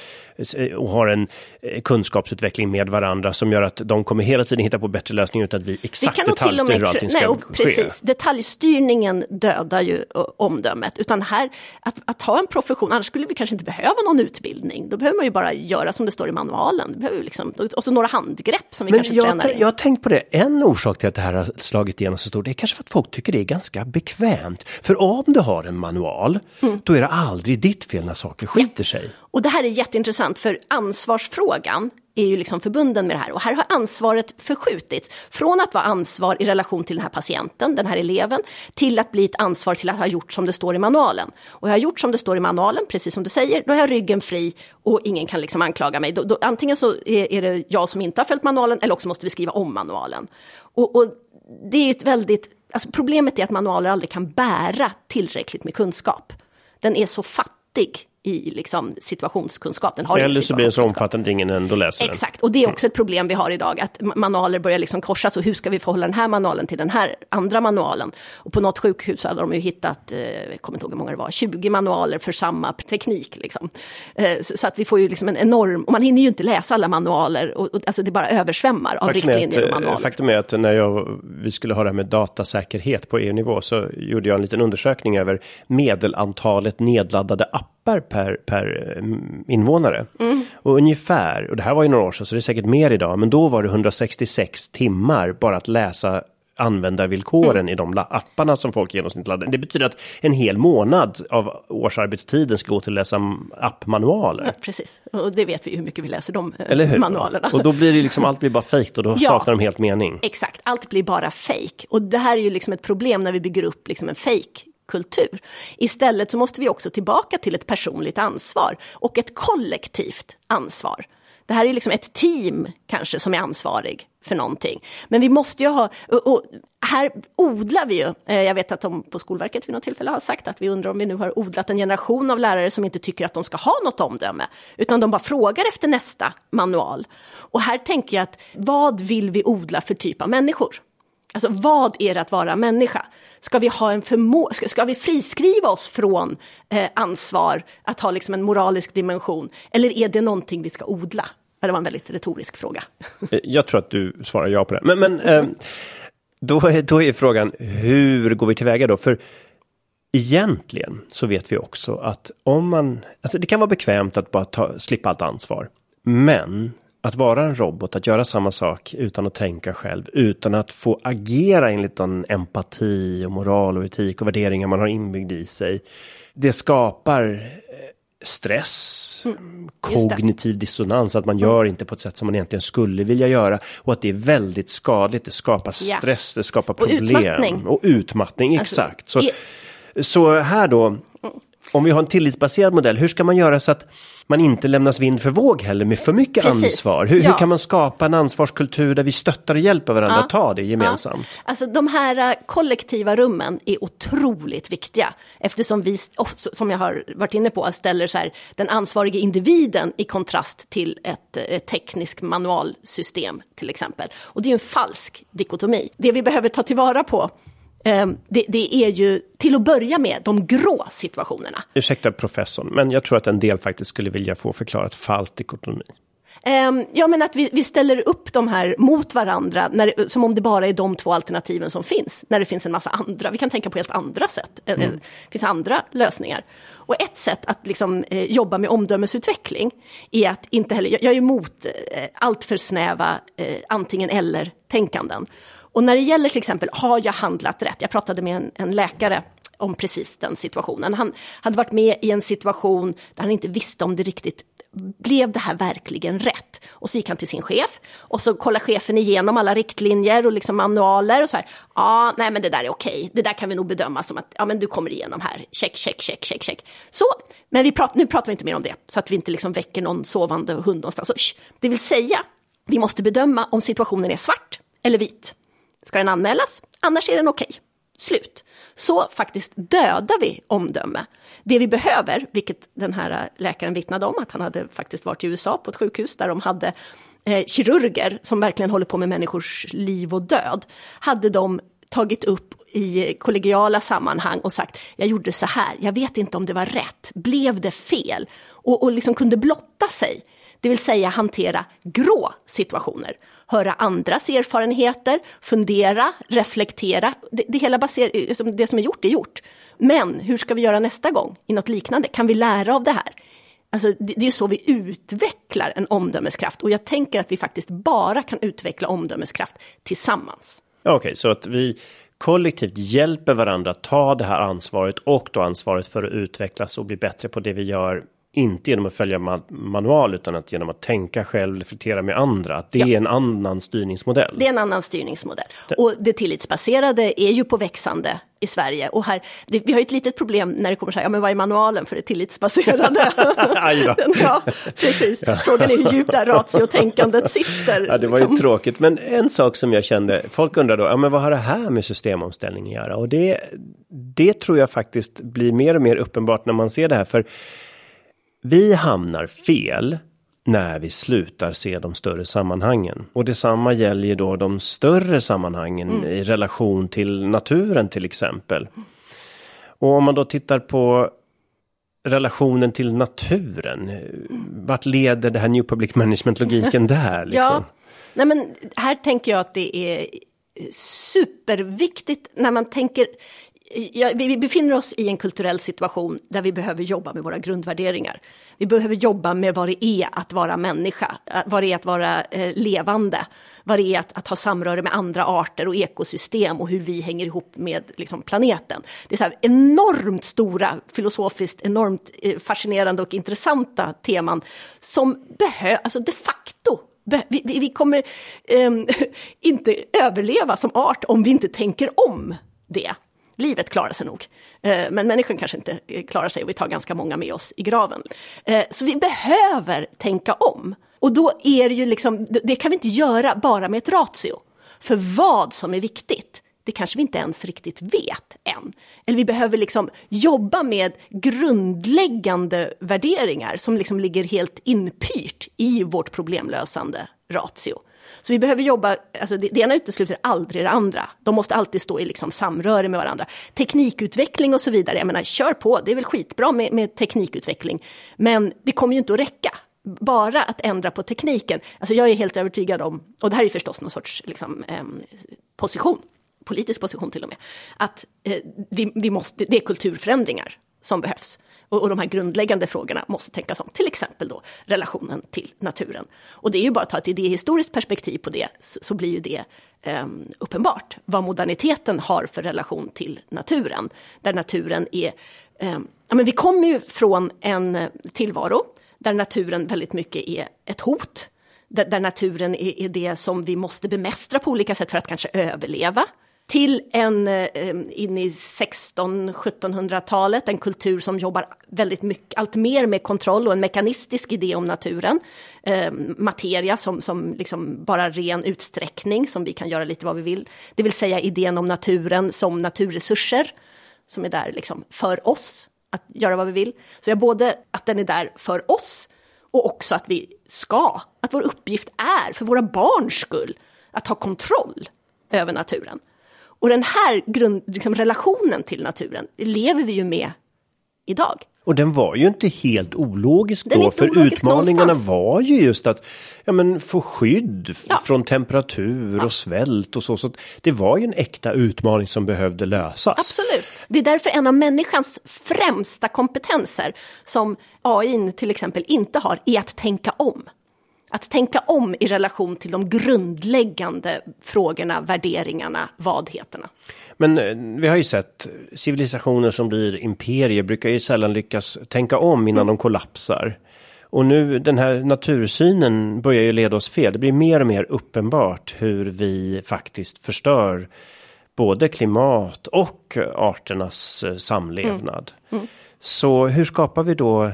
Speaker 1: eh, och har en eh, kunskapsutveckling med varandra som gör att de kommer hela tiden hitta på bättre lösningar utan att vi exakt detaljstyr hur allting ska nej, och
Speaker 2: precis, Detaljstyrningen dödar ju omdömet, utan här att, att ha en profession, annars skulle vi kanske inte behöva någon utbildning. Då behöver man ju bara göra som det står i manualen. liksom, och så några handgrepp som vi Men kanske
Speaker 1: jag,
Speaker 2: tränar
Speaker 1: in. Jag har tänkt på det, en orsak till att det här har slagit igenom så stort, det är kanske för att folk tycker det är ganska bekvämt. För om du har en manual, mm. då är det aldrig ditt fel när saker skiter ja. sig.
Speaker 2: Och det här är jätteintressant, för ansvarsfrågan är ju liksom förbunden med det här. Och här har ansvaret förskjutits från att vara ansvar i relation till den här patienten, den här eleven, till att bli ett ansvar till att ha gjort som det står i manualen. Och jag har gjort som det står i manualen, precis som du säger, då har jag ryggen fri och ingen kan liksom anklaga mig. Då, då, antingen så är, är, det jag som inte har följt manualen eller också måste vi skriva om manualen. Och, och det är ett väldigt, alltså problemet är att manualer aldrig kan bära tillräckligt med kunskap. Den är så fattig i liksom situationskunskap. Den har
Speaker 1: Eller så blir den så omfattande att ingen ändå läser
Speaker 2: den. Exakt, och det är också ett problem vi har idag, att manualer börjar liksom korsas och hur ska vi förhålla den här manualen till den här andra manualen? Och på något sjukhus hade de ju hittat, eh, jag kommer inte ihåg hur många det var, 20 manualer för samma teknik. Liksom. Eh, så, att vi får ju liksom en enorm, och man hinner ju inte läsa alla manualer, och, och alltså det bara översvämmar av riktlinjer och manualer.
Speaker 1: Faktum är att när jag, vi skulle ha det här med datasäkerhet på EU-nivå så gjorde jag en liten undersökning över medelantalet nedladdade appar appar per, per invånare. Mm. Och ungefär, och det här var ju några år sedan så det är säkert mer idag, men då var det 166 timmar bara att läsa användarvillkoren mm. i de apparna som folk genomsnittligt laddar. Det betyder att en hel månad av årsarbetstiden ska gå till att läsa appmanualer. Ja,
Speaker 2: precis, och det vet vi hur mycket vi läser de eh, manualerna.
Speaker 1: Och då blir det liksom, allt blir bara fejk och då [laughs] ja, saknar de helt mening.
Speaker 2: Exakt, allt blir bara fejk. Och det här är ju liksom ett problem när vi bygger upp liksom en fejk kultur. Istället så måste vi också tillbaka till ett personligt ansvar och ett kollektivt ansvar. Det här är liksom ett team kanske som är ansvarig för någonting. Men vi måste ju ha, och, och här odlar vi ju, eh, jag vet att de på Skolverket vid något tillfälle har sagt att vi undrar om vi nu har odlat en generation av lärare som inte tycker att de ska ha något omdöme, utan de bara frågar efter nästa manual. Och här tänker jag att vad vill vi odla för typ av människor? Alltså vad är det att vara människa? Ska vi, ha en förmå ska, ska vi friskriva oss från eh, ansvar att ha liksom en moralisk dimension? Eller är det någonting vi ska odla? Det var en väldigt retorisk fråga. [laughs]
Speaker 1: Eh, jag tror att du svarar ja på det. Men, men eh, då, är, då är frågan, hur går vi tillväga då? För egentligen så vet vi också att om man, alltså det kan vara bekvämt att bara ta, slippa allt ansvar. Men att vara en robot, att göra samma sak utan att tänka själv, utan att få agera enligt den empati och moral och etik och värderingar man har inbyggd i sig. Det skapar stress, mm, kognitiv dissonans, att man mm. gör inte på ett sätt som man egentligen skulle vilja göra och att det är väldigt skadligt. Det skapar stress, ja. det skapar problem. Och utmattning. Och utmattning, alltså, exakt. Så, så här då, mm. om vi har en tillitsbaserad modell, hur ska man göra så att man inte lämnas vind för våg heller med för mycket Precis. ansvar. Hur, ja. hur, kan man skapa en ansvarskultur där vi stöttar och hjälper varandra ja. att ta det gemensamt? Ja.
Speaker 2: Alltså de här äh, kollektiva rummen är otroligt viktiga eftersom vi, som jag har varit inne på, ställer så här, den ansvariga individen i kontrast till ett, ett tekniskt manualsystem till exempel. Och det är en falsk dikotomi. Det vi behöver ta tillvara på det, det, är ju till att börja med de grå situationerna.
Speaker 1: Ursäkta professorn, men jag tror att en del faktiskt skulle vilja få förklarat falsk dikotomi.
Speaker 2: Um, ja, men att vi, vi, ställer upp de här mot varandra, när, som om det bara är de två alternativen som finns, när det finns en massa andra. Vi kan tänka på helt andra sätt. Eh, mm. Det finns andra lösningar. Och ett sätt att liksom, eh, jobba med omdömesutveckling är att inte heller, jag, jag är emot eh, allt för snäva eh, antingen eller-tänkanden. Och när det gäller till exempel, har jag handlat rätt? Jag pratade med en, en läkare om precis den situationen. Han hade varit med i en situation där han inte visste om det riktigt blev det här verkligen rätt? Och så gick han till sin chef och så kollade chefen igenom alla riktlinjer och liksom manualer och så här. Ja, nej, men det där är okej. Det där kan vi nog bedöma som att ja, men du kommer igenom här. Check, check, check, check, check. Så, men vi pratar, nu pratar vi inte mer om det så att vi inte liksom väcker någon sovande hund någonstans. Så, sh, det vill säga, vi måste bedöma om situationen är svart eller vit ska den anmälas, annars är den okej. Okay. Slut. Så faktiskt dödar vi omdöme. Det vi behöver, vilket den här läkaren vittnade om, att han hade faktiskt varit i USA på ett sjukhus där de hade eh, kirurger som verkligen håller på med människors liv och död, hade de tagit upp i kollegiala sammanhang och sagt jag gjorde så här, jag vet inte om det var rätt, blev det fel? Och, och liksom kunde blotta sig, det vill säga hantera grå situationer höra andras erfarenheter, fundera, reflektera. Det, det hela baserar, det som är gjort är gjort. Men hur ska vi göra nästa gång i något liknande? Kan vi lära av det här? Alltså, det, det är så vi utvecklar en omdömeskraft och jag tänker att vi faktiskt bara kan utveckla omdömeskraft tillsammans.
Speaker 1: Okej, okay, så att vi kollektivt hjälper varandra att ta det här ansvaret och då ansvaret för att utvecklas och bli bättre på det vi gör inte genom att följa man manual utan att genom att tänka själv, reflektera med andra. Att det ja. är en annan styrningsmodell.
Speaker 2: Det är en annan styrningsmodell. Det. Och det tillitsbaserade är ju på växande i Sverige. Och här, det, vi har ju ett litet problem när det kommer så här, ja men vad är manualen för det tillitsbaserade? [laughs] [laughs] ja, precis. Frågan är hur djupt där ratiotänkandet sitter.
Speaker 1: Ja, det var liksom. ju tråkigt. Men en sak som jag kände, folk undrar då, ja men vad har det här med systemomställning att göra? Och det, det tror jag faktiskt blir mer och mer uppenbart när man ser det här. För vi hamnar fel när vi slutar se de större sammanhangen. Och detsamma gäller ju då de större sammanhangen mm. i relation till naturen till exempel. Och om man då tittar på relationen till naturen. Vart leder det här New Public Management-logiken [laughs] där? Liksom? Ja,
Speaker 2: nej men här tänker jag att det är superviktigt när man tänker ja, vi, vi befinner oss i en kulturell situation där vi behöver jobba med våra grundvärderingar. Vi behöver jobba med vad det är att vara människa, eh, vad det är att vara eh, levande, vad det är att, att, ha samröre med andra arter och ekosystem och hur vi hänger ihop med liksom, planeten. Det är så här enormt stora, filosofiskt enormt eh, fascinerande och intressanta teman som behöver, alltså de facto vi, vi, kommer eh, [laughs] inte överleva som art om vi inte tänker om det livet klarar sig nog. Eh, men människan kanske inte klarar sig och vi tar ganska många med oss i graven. Eh, så vi behöver tänka om. Och då är det ju liksom, det kan vi inte göra bara med ett ratio. För vad som är viktigt, det kanske vi inte ens riktigt vet än. Eller vi behöver liksom jobba med grundläggande värderingar som liksom ligger helt inpyrt i vårt problemlösande ratio. Så vi behöver jobba, alltså det, det ena utesluter aldrig det andra. De måste alltid stå i liksom samröre med varandra. Teknikutveckling och så vidare, jag menar kör på, det är väl skitbra med, med teknikutveckling. Men det kommer ju inte att räcka bara att ändra på tekniken. Alltså jag är helt övertygad om, och det här är förstås någon sorts liksom, eh, position, politisk position till och med, att eh, vi, vi måste, det är kulturförändringar som behövs. Och, och de här grundläggande frågorna måste tänkas om, till exempel då relationen till naturen. Och det är ju bara att ta ett idéhistoriskt perspektiv på det, så, så blir ju det eh, uppenbart vad moderniteten har för relation till naturen. Där naturen är, eh, ja men vi kommer ju från en eh, tillvaro där naturen väldigt mycket är ett hot. Där, där naturen är, är det som vi måste bemästra på olika sätt för att kanske överleva till en eh, in i 16-1700-talet, en kultur som jobbar väldigt mycket, allt mer med kontroll och en mekanistisk idé om naturen. Eh, materia som, som liksom bara ren utsträckning som vi kan göra lite vad vi vill. Det vill säga idén om naturen som naturresurser som är där liksom för oss att göra vad vi vill. Så jag både att den är där för oss och också att vi ska, att vår uppgift är för våra barns skull att ha kontroll över naturen. Och den här grund, liksom, relationen till naturen lever vi ju med idag.
Speaker 1: Och den var ju inte helt ologisk då, för ologisk utmaningarna någonstans. var ju just att ja, men, få skydd ja. från temperatur ja. och svält och så. så det var ju en äkta utmaning som behövde lösas.
Speaker 2: Absolut. Det är därför en av människans främsta kompetenser som AI till exempel inte har, är att tänka om. Att tänka om i relation till de grundläggande frågorna, värderingarna, vadheterna.
Speaker 1: Men eh, vi har ju sett civilisationer som blir imperier brukar ju sällan lyckas tänka om innan mm. de kollapsar. Och nu den här natursynen börjar ju leda oss fel. Det blir mer och mer uppenbart hur vi faktiskt förstör både klimat och arternas eh, samlevnad. Mm. Mm. Så hur skapar vi då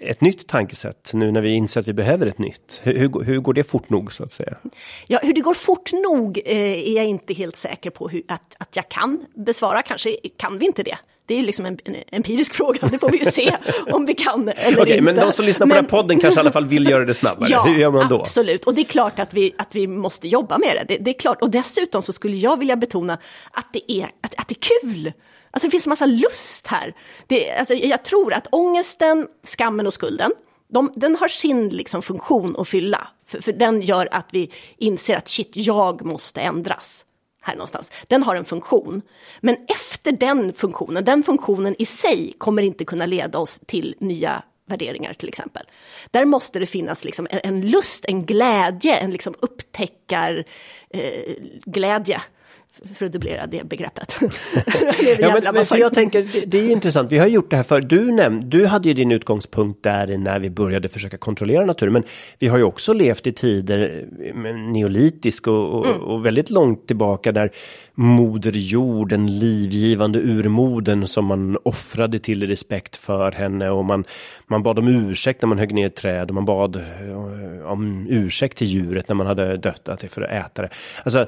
Speaker 1: ett nytt tankesätt nu när vi inser att vi behöver ett nytt? Hur, hur går det fort nog så att säga?
Speaker 2: Ja, hur det går fort nog eh, är jag inte helt säker på hur, att, att jag kan besvara. Kanske kan vi inte det. Det är ju liksom en, en empirisk [laughs] fråga, det får vi ju se om vi kan eller
Speaker 1: okay,
Speaker 2: inte.
Speaker 1: Men de som lyssnar på men... den här podden kanske i alla fall vill göra det snabbare. [laughs] Ja, Hur gör man då?
Speaker 2: absolut. Och det är klart att vi, att vi måste jobba med det. det. det. är klart. Och dessutom så skulle jag vilja betona att det är, att, att det är kul. Alltså det finns en massa lust här. Det, alltså, jag tror att ångesten, skammen och skulden, de, den har sin liksom, funktion att fylla. För, för den gör att vi inser att shit, jag måste ändras. Här någonstans. Den har en funktion. Men efter den funktionen, den funktionen i sig kommer inte kunna leda oss till nya värderingar till exempel. Där måste det finnas liksom en, en lust, en glädje, en liksom upptäckarglädje. eh, glädje för att dubblera det begreppet.
Speaker 1: det [laughs] [laughs] ja, men, men för jag tänker, det, det, är ju intressant, vi har gjort det här för du nämnde, du hade ju din utgångspunkt där när vi började försöka kontrollera naturen, men vi har ju också levt i tider neolitisk och, och, mm. och väldigt långt tillbaka där moder jord, den livgivande urmoden som man offrade till respekt för henne och man, man bad om ursäkt när man högg ner ett träd och man bad eh, om ursäkt till djuret när man hade dött att det för att äta det. Alltså,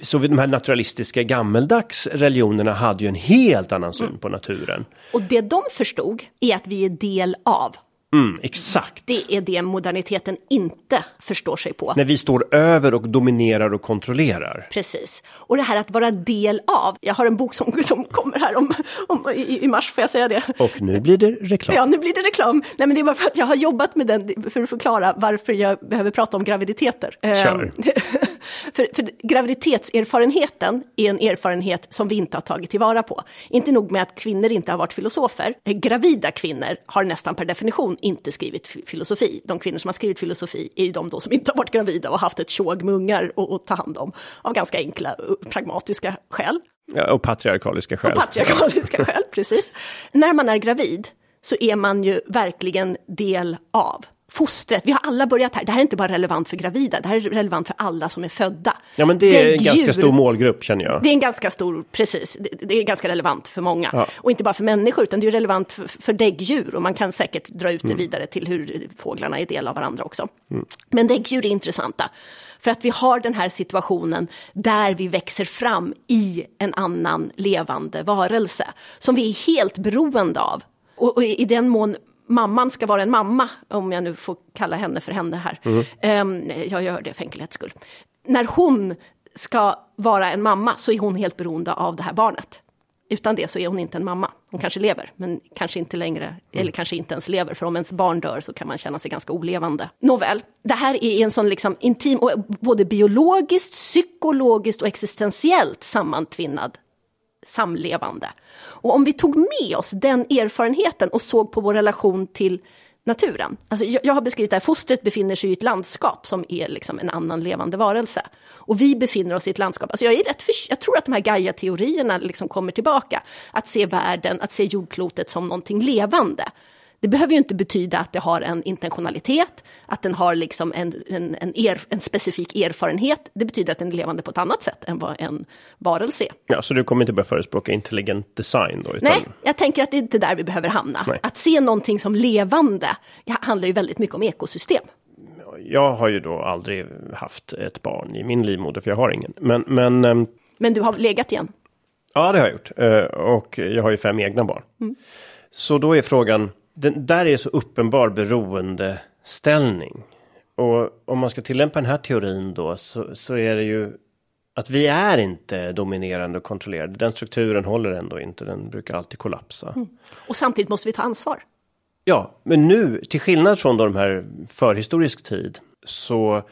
Speaker 1: så de här naturalistiska gammeldags religionerna hade ju en helt annan syn mm. på naturen.
Speaker 2: Och det de förstod är att vi är del av
Speaker 1: Mm, exakt.
Speaker 2: Det är det moderniteten inte förstår sig på.
Speaker 1: När vi står över och dominerar och kontrollerar.
Speaker 2: Precis. Och det här att vara del av. Jag har en bok som, som kommer här om, om i, i, mars, får jag säga det?
Speaker 1: Och nu blir det reklam.
Speaker 2: Ja, nu blir det reklam. Nej, men det är bara för att jag har jobbat med den för att förklara varför jag behöver prata om graviditeter.
Speaker 1: Kör. [laughs]
Speaker 2: för, för graviditetserfarenheten är en erfarenhet som vi inte har tagit tillvara på. Inte nog med att kvinnor inte har varit filosofer, gravida kvinnor har nästan per definition inte skrivit filosofi. De kvinnor som har skrivit filosofi är ju de då som inte har varit gravida och haft ett tjog med ungar att ta hand om, av ganska enkla pragmatiska skäl.
Speaker 1: Ja, och patriarkaliska skäl.
Speaker 2: Och patriarkaliska skäl, precis. När man är gravid så är man ju verkligen del av fostret. Vi har alla börjat här. Det här är inte bara relevant för gravida, det här är relevant för alla som är födda.
Speaker 1: Ja, men det är en ganska stor målgrupp känner jag.
Speaker 2: Det är en ganska stor, precis. Det, det är ganska relevant för många. Ja. Och inte bara för människor, utan det är relevant för, för däggdjur. Och man kan säkert dra ut det mm. vidare till hur fåglarna är del av varandra också. Mm. Men däggdjur är intressanta. För att vi har den här situationen där vi växer fram i en annan levande varelse som vi är helt beroende av. Och, och i den mån mamman ska vara en mamma, om jag nu får kalla henne för henne här. Mm. Um, jag gör det för enkelhets skull. När hon ska vara en mamma så är hon helt beroende av det här barnet. Utan det så är hon inte en mamma. Hon kanske lever, men kanske inte längre, mm. eller kanske inte ens lever. För om ens barn dör så kan man känna sig ganska olevande. Nåväl, det här är en sån liksom intim, och både biologiskt, psykologiskt och existentiellt sammantvinnad samlevande. Och om vi tog med oss den erfarenheten och såg på vår relation till naturen. Alltså jag, jag har beskrivit det här, fostret befinner sig i ett landskap som är liksom en annan levande varelse. Och vi befinner oss i ett landskap, alltså jag, är rätt för, jag tror att de här Gaia-teorierna liksom kommer tillbaka. Att se världen, att se jordklotet som någonting levande. Det behöver ju inte betyda att det har en intentionalitet, att den har liksom en, en, en, er, en specifik erfarenhet. Det betyder att den är levande på ett annat sätt än vad en varelse är.
Speaker 1: Ja, så du kommer inte börja förespråka intelligent design då?
Speaker 2: Utan... Nej, jag tänker att det är inte där vi behöver hamna. Nej. Att se någonting som levande handlar ju väldigt mycket om ekosystem.
Speaker 1: Jag har ju då aldrig haft ett barn i min livmoder, för jag har ingen. Men, men, ehm,
Speaker 2: men du har legat igen?
Speaker 1: Ja, det har jag gjort. Eh, och jag har ju fem egna barn. Mm. Så då är frågan, den, där är så uppenbar beroendeställning. Och om man ska tillämpa den här teorin då så, så är det ju att vi är inte dominerande och kontrollerade. Den strukturen håller ändå inte, den brukar alltid kollapsa. Mm.
Speaker 2: Och samtidigt måste vi ta ansvar.
Speaker 1: Ja, men nu, till skillnad från de här förhistorisk tid, så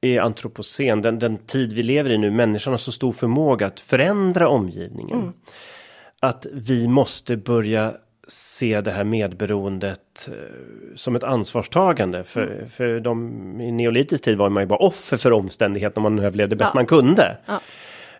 Speaker 1: är antropocen, den, den tid vi lever i nu, människan har så stor förmåga att förändra omgivningen. Mm. Att vi måste börja se det här medberoendet eh, som ett ansvarstagande. För, mm. för de, i neolitisk tid var man ju bara offer för omständigheterna man överlevde bäst ja. man kunde. Ja.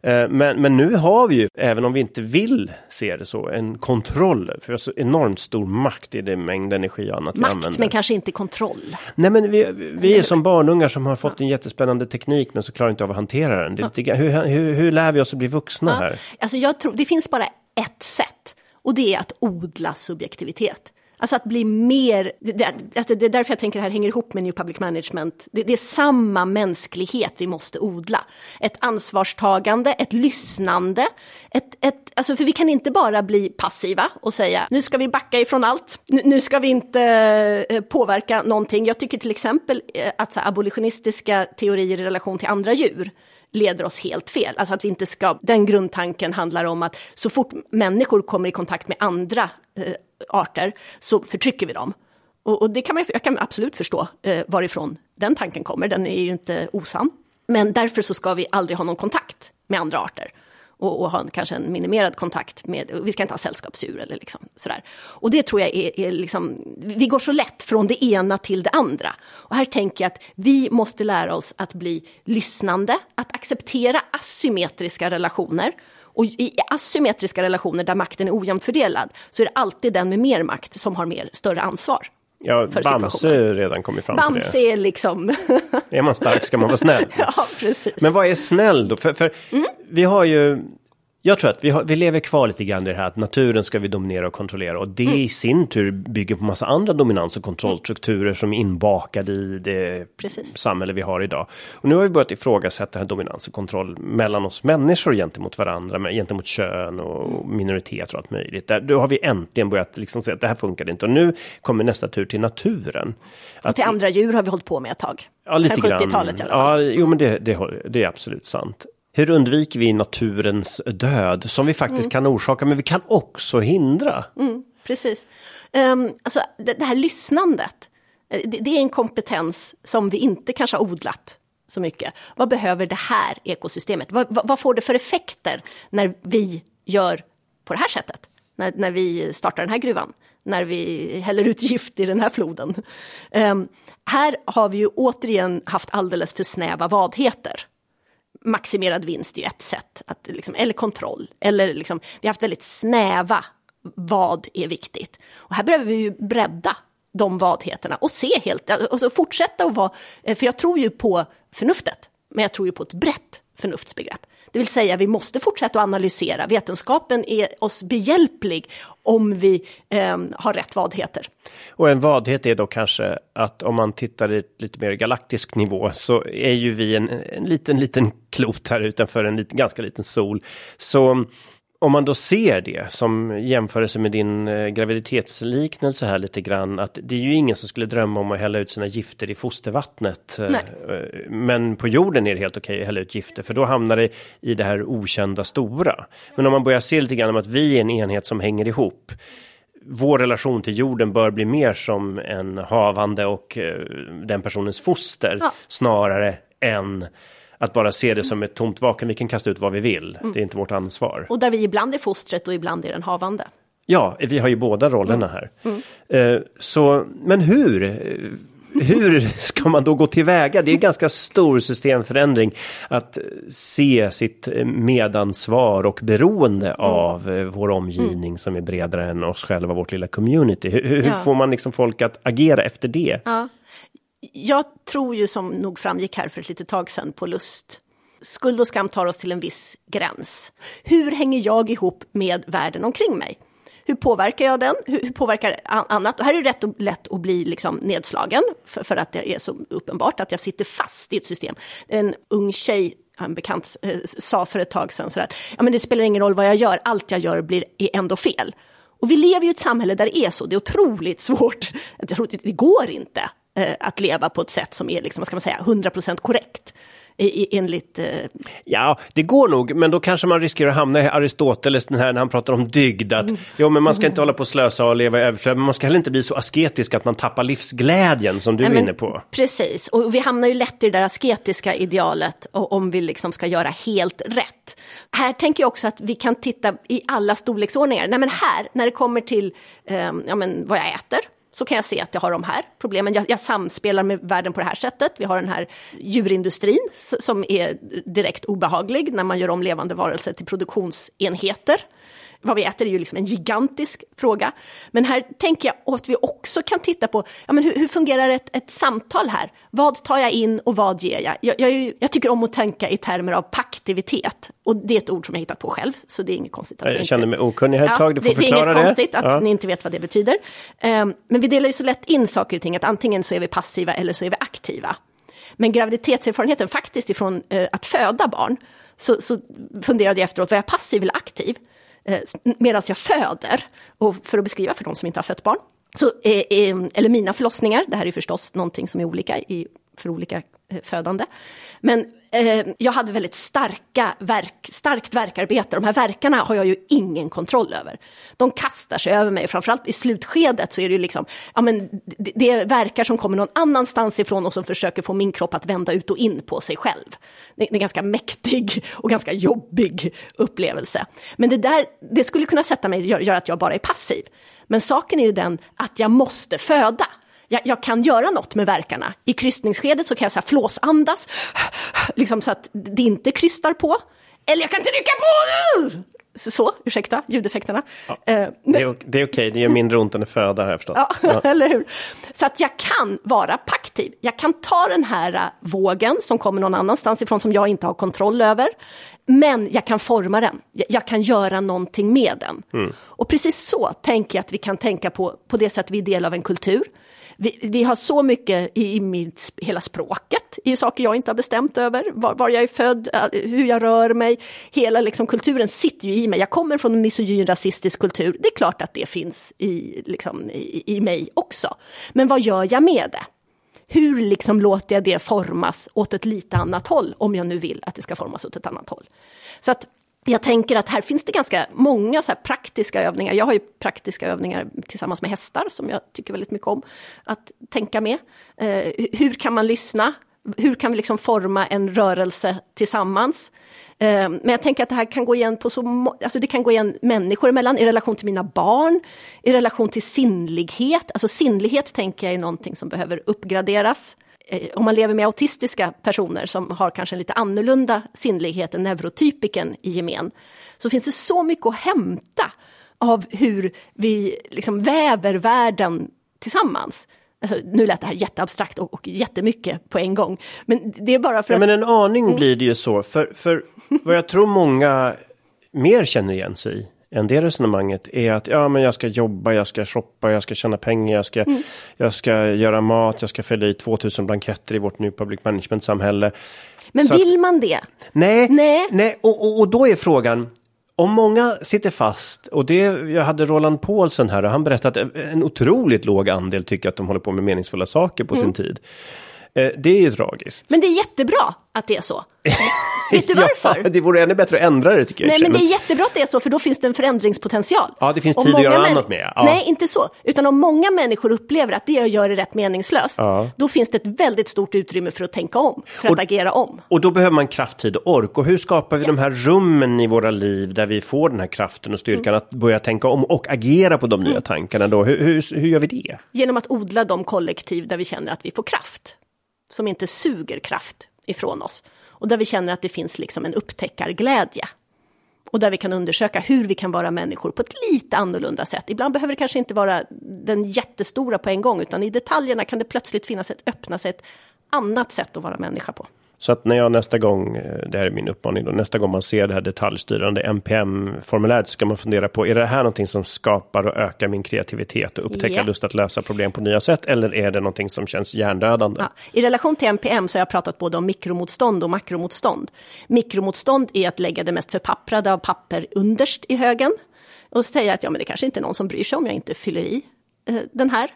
Speaker 1: Eh, men, men nu har vi ju, även om vi inte vill se det så, en kontroll. För vi har så enormt stor makt i det mängd energi och annat
Speaker 2: makt,
Speaker 1: vi använder.
Speaker 2: men kanske inte kontroll.
Speaker 1: Nej men vi, vi är som barnungar som har fått en jättespännande teknik men så klarar inte av att hantera den. Det är lite, hur, hur, hur lär vi oss att bli vuxna ja. här?
Speaker 2: Alltså jag tror, det finns bara ett sätt. Och det är att odla subjektivitet. Alltså att bli mer, det, det, alltså det är därför jag tänker det här hänger ihop med New Public Management. Det, det, är samma mänsklighet vi måste odla. Ett ansvarstagande, ett lyssnande. Ett, ett, alltså för vi kan inte bara bli passiva och säga nu ska vi backa ifrån allt. Nu, nu ska vi inte eh, påverka någonting. Jag tycker till exempel eh, att så abolitionistiska teorier i relation till andra djur leder oss helt fel. Alltså att vi inte ska, den grundtanken handlar om att så fort människor kommer i kontakt med andra eh, arter så förtrycker vi dem. Och, och, det kan man, jag kan absolut förstå eh, varifrån den tanken kommer, den är ju inte osann. Men därför så ska vi aldrig ha någon kontakt med andra arter och, och ha en, kanske en minimerad kontakt med, vi ska inte ha sällskapsdjur eller liksom sådär. Och det tror jag är, är liksom, vi går så lätt från det ena till det andra. Och här tänker jag att vi måste lära oss att bli lyssnande, att acceptera asymmetriska relationer. Och i asymmetriska relationer där makten är ojämnt fördelad så är det alltid den med mer makt som har mer, större ansvar.
Speaker 1: Ja, Bamse har redan kommit fram
Speaker 2: Bamse
Speaker 1: till det.
Speaker 2: är liksom...
Speaker 1: är man stark ska man vara snäll. [laughs]
Speaker 2: ja, precis.
Speaker 1: Men vad är snäll då? För, för mm. vi har ju jag tror att vi, har, vi lever kvar lite grann i det här att naturen ska vi dominera och kontrollera och det mm. i sin tur bygger på massa andra dominans och kontrollstrukturer som är inbakade i det Precis. samhälle vi har idag. Och nu har vi börjat ifrågasätta här dominans och kontroll mellan oss människor gentemot varandra, gentemot kön och minoritet och allt möjligt. Där, då har vi äntligen börjat liksom säga att det här funkar inte och nu kommer nästa tur till naturen.
Speaker 2: Och till andra djur har vi hållit på med ett tag.
Speaker 1: Ja, lite Sen 70-talet i alla fall. Ja, jo men det, det, det är absolut sant. Hur undviker vi naturens död som vi faktiskt mm. kan orsaka men vi kan också hindra?
Speaker 2: Mm, precis. Um, alltså, det, det, här lyssnandet, eh, det, det, är en kompetens som vi inte kanske har odlat så mycket. Vad behöver det här ekosystemet? Vad, vad, vad får det för effekter när vi gör på det här sättet? När, när vi startar den här gruvan? När vi häller ut gift i den här floden? Um, här har vi ju återigen haft alldeles för snäva vadheter maximerad vinst är ju ett sätt, att, liksom, eller kontroll. Eller liksom, vi har haft väldigt snäva vad är viktigt. Och här behöver vi ju bredda de vadheterna och se helt, och så fortsätta att vara, eh, för jag tror ju på förnuftet, men jag tror ju på ett brett förnuftsbegrepp. Det vill säga, vi måste fortsätta att analysera. Vetenskapen är oss behjälplig om vi eh, har rätt vadheter.
Speaker 1: Och en vadhet är då kanske att om man tittar i lite mer galaktisk nivå så är ju vi en, en liten, liten klot här utanför en liten, ganska liten sol. Så om man då ser det som jämförelse med din eh, graviditetsliknelse här lite grann, att det är ju ingen som skulle drömma om att hälla ut sina gifter i fostervattnet. Eh,
Speaker 2: Nej.
Speaker 1: Men på jorden är det helt okej att hälla ut gifter, för då hamnar det i det här okända stora. Men om man börjar se lite grann om att vi är en enhet som hänger ihop, vår relation till jorden bör bli mer som en havande och eh, den personens foster
Speaker 2: Ja.
Speaker 1: snarare än att bara se det som ett tomt vakuum. Vi kan kasta ut vad vi vill. Det är inte vårt ansvar.
Speaker 2: Och där vi ibland är fostret och ibland är den havande.
Speaker 1: Ja, vi har ju båda rollerna här. Eh, så, men hur? Hur ska man då gå tillväga? Det är en ganska stor systemförändring att se sitt medansvar och beroende av eh, vår omgivning som är bredare än oss själva, vårt lilla community. Hur, hur
Speaker 2: Ja.
Speaker 1: får man liksom folk att agera efter det?
Speaker 2: Ja. Jag tror ju som nog framgick här för ett litet tag sedan på lust. Skuld och skam tar oss till en viss gräns. Hur hänger jag ihop med världen omkring mig? Hur påverkar jag den? Hur, påverkar annat? Och här är det rätt och, lätt att bli liksom nedslagen för, för att det är så uppenbart att jag sitter fast i ett system. En ung tjej, en bekant, eh, sa för ett tag sedan så att ja, men det spelar ingen roll vad jag gör, allt jag gör blir är ändå fel. Och vi lever ju i ett samhälle där det är så, det är otroligt svårt. Det går inte att leva på ett sätt som är, liksom, vad ska man säga, 100% korrekt. I, enligt... Eh,
Speaker 1: Ja, det går nog, men då kanske man riskerar att hamna i Aristoteles den här när han pratar om dygd. Att,
Speaker 2: Mm.
Speaker 1: jo, men man ska inte hålla på och slösa och leva i överflöd, men man ska heller inte bli så asketisk att man tappar livsglädjen som du
Speaker 2: nej,
Speaker 1: är
Speaker 2: men
Speaker 1: inne på.
Speaker 2: Precis, och vi hamnar ju lätt i det där asketiska idealet och, om vi liksom ska göra helt rätt. Här tänker jag också att vi kan titta i alla storleksordningar. Nej, men här, när det kommer till eh, ja, men vad jag äter, så kan jag se att jag har de här problemen. Jag, jag samspelar med världen på det här sättet. Vi har den här djurindustrin som är direkt obehaglig när man gör om levande varelser till produktionsenheter. Vad vi äter är ju liksom en gigantisk fråga. Men här tänker jag att vi också kan titta på ja, men hur, hur fungerar ett, ett samtal här? Vad tar jag in och vad ger jag? Jag, jag, är jag tycker om att tänka i termer av paktivitet. Och det är ett ord som jag hittat på själv, så det är inget konstigt. Att
Speaker 1: Jag
Speaker 2: inte-
Speaker 1: känner mig okunnig här ett tag, du får
Speaker 2: det, det är
Speaker 1: förklara
Speaker 2: inget konstigt att
Speaker 1: Ja.
Speaker 2: ni inte vet vad det betyder. Ehm, men vi delar ju så lätt in saker och ting, att antingen så är vi passiva eller så är vi aktiva. Men graviditetserfarenheten faktiskt ifrån eh, att föda barn, så, så funderade jag efteråt, var jag passiv eller aktiv? Eh, Medan jag föder, och för att beskriva för de som inte har fött barn, så, eh, eh, eller mina förlossningar, det här är förstås någonting som är olika i, för olika Eh, födande. Men eh, jag hade väldigt starka verk, starkt verkarbete. De här verkarna har jag ju ingen kontroll över. De kastar sig över mig, framförallt i slutskedet så är det ju liksom, ja men det, det är verkar som kommer någon annanstans ifrån och som försöker få min kropp att vända ut och in på sig själv. Det, det är en ganska mäktig och ganska jobbig upplevelse. Men det där, det skulle kunna sätta mig, göra göra att jag bara är passiv. Men saken är ju den att jag måste föda. Jag, jag kan göra något med verkarna. I krystningsskedet så kan jag så här flåsandas, liksom så att det inte krystar på. Eller jag kan trycka på! Så, ursäkta ljudeffekterna. Eh,
Speaker 1: Det är, det är okej, det gör mindre ont än föda har jag förstått.
Speaker 2: Ja, [laughs] eller hur? Så att jag kan vara paktiv. Jag kan ta den här äh, vågen som kommer någon annanstans ifrån som jag inte har kontroll över. Men jag kan forma den. Jag, kan göra någonting med den. Och precis så tänker jag att vi kan tänka på, på det sätt vi är del av en kultur. Vi, vi har så mycket i, i mitt, hela språket, i saker jag inte har bestämt över, var, var jag är född, äh, hur jag rör mig, hela liksom, kulturen sitter ju i mig. Jag kommer från en misogyn rasistisk kultur, det är klart att det finns i, liksom, i, i mig också. Men vad gör jag med det? Hur liksom låter jag det formas åt ett lite annat håll, om jag nu vill att det ska formas åt ett annat håll? Så att jag tänker att här finns det ganska många så här praktiska övningar. Jag har ju praktiska övningar tillsammans med hästar som jag tycker väldigt mycket om att tänka med. Eh, hur kan man lyssna? Hur kan vi liksom forma en rörelse tillsammans? Eh, men jag tänker att det här kan gå igen på så alltså det kan gå igen människor emellan, i relation till mina barn, i relation till sinnlighet. Alltså sinnlighet tänker jag är någonting som behöver uppgraderas. Eh, om man lever med autistiska personer som har kanske en lite annorlunda sinnlighet än neurotypiken i gemen, så finns det så mycket att hämta av hur vi liksom väver världen tillsammans. Alltså, nu lät det här jätteabstrakt och, och jättemycket på en gång. Men det är bara för
Speaker 1: ja,
Speaker 2: att...
Speaker 1: Men en aning mm. blir det ju så. För, för vad jag tror många mer känner igen sig i än det resonemanget är att ja, men jag ska jobba, jag ska shoppa, jag ska tjäna pengar, jag ska, mm. jag ska göra mat, jag ska fylla i 2000 blanketter i vårt New Public Management-samhälle.
Speaker 2: Men Så vill att, man det?
Speaker 1: Nej, nej. nej och, och, och då är frågan, om många sitter fast, och det, jag hade Roland Paulsen här och han berättade att en otroligt låg andel tycker att de håller på med meningsfulla saker på mm. sin tid. Eh, det är ju tragiskt.
Speaker 2: Men det är jättebra att det är så. [laughs] Vet du [laughs] varför?
Speaker 1: ja, det vore ännu bättre att ändra det tycker jag.
Speaker 2: Nej, men det är jättebra att det är så, för då finns det en förändringspotential.
Speaker 1: Ja, det finns tid att göra annat med. Ja.
Speaker 2: Nej, inte så. Utan om många människor upplever att det jag gör är rätt meningslöst, ja. då finns det ett väldigt stort utrymme för att tänka om, för och, att agera om.
Speaker 1: Och då behöver man kraft, tid och ork. Och hur skapar vi ja. de här rummen i våra liv där vi får den här kraften och styrkan mm. att börja tänka om och agera på de nya mm. tankarna då? Hur, hur, hur gör vi det?
Speaker 2: Genom att odla de kollektiv där vi känner att vi får kraft som inte suger kraft ifrån oss. Och där vi känner att det finns liksom en upptäckarglädje. Och där vi kan undersöka hur vi kan vara människor på ett lite annorlunda sätt. Ibland behöver det kanske inte vara den jättestora på en gång, utan i detaljerna kan det plötsligt finnas ett öppna sig ett annat sätt att vara människa på.
Speaker 1: Så att när jag nästa gång, eh, det här är min uppmaning då, nästa gång man ser det här detaljstyrande NPM-formuläret ska man fundera på, är det här någonting som skapar och ökar min kreativitet och upptäcka yeah. lust att lösa problem på nya sätt? Eller är det någonting som känns hjärndödande? Ja.
Speaker 2: I relation till NPM så har jag pratat både om mikromotstånd och makromotstånd. Mikromotstånd är att lägga det mest förpapprade av papper underst i högen och säga att ja, men det kanske inte är någon som bryr sig om jag inte fyller i Eh, den här.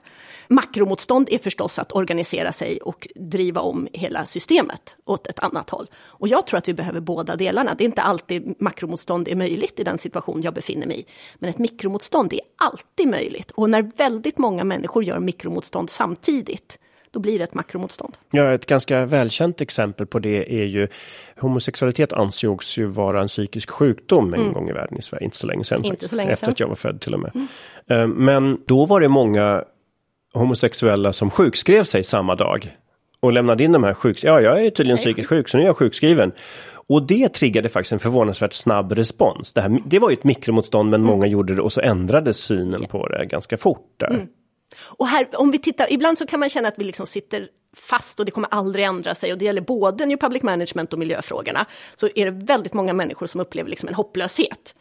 Speaker 2: Makromotstånd är förstås att organisera sig och driva om hela systemet åt ett annat håll. Och jag tror att vi behöver båda delarna. Det är inte alltid makromotstånd är möjligt i den situation jag befinner mig i. Men ett mikromotstånd är alltid möjligt. Och när väldigt många människor gör mikromotstånd samtidigt, då blir det ett makromotstånd.
Speaker 1: Ja, ett ganska välkänt exempel på det är ju homosexualitet ansågs ju vara en psykisk sjukdom en mm. gång i världen i Sverige, inte så länge sedan.
Speaker 2: Inte så länge
Speaker 1: efter att jag var född till och med. Mm. Eh, men då var det många homosexuella som sjukskrev sig samma dag. Och lämnade in de här sjuk... Ja, jag är tydligen psykiskt sjuk så nu är jag sjukskriven. Och det triggade faktiskt en förvånansvärt snabb respons. Det, här, det var ju ett mikromotstånd men mm. många gjorde det och så ändrades synen på det ganska fort. Där. Mm.
Speaker 2: Och här, om vi tittar, ibland så kan man känna att vi liksom sitter fast och det kommer aldrig ändra sig och det gäller både New Public Management och miljöfrågorna. Så är det väldigt många människor som upplever liksom en hopplöshet.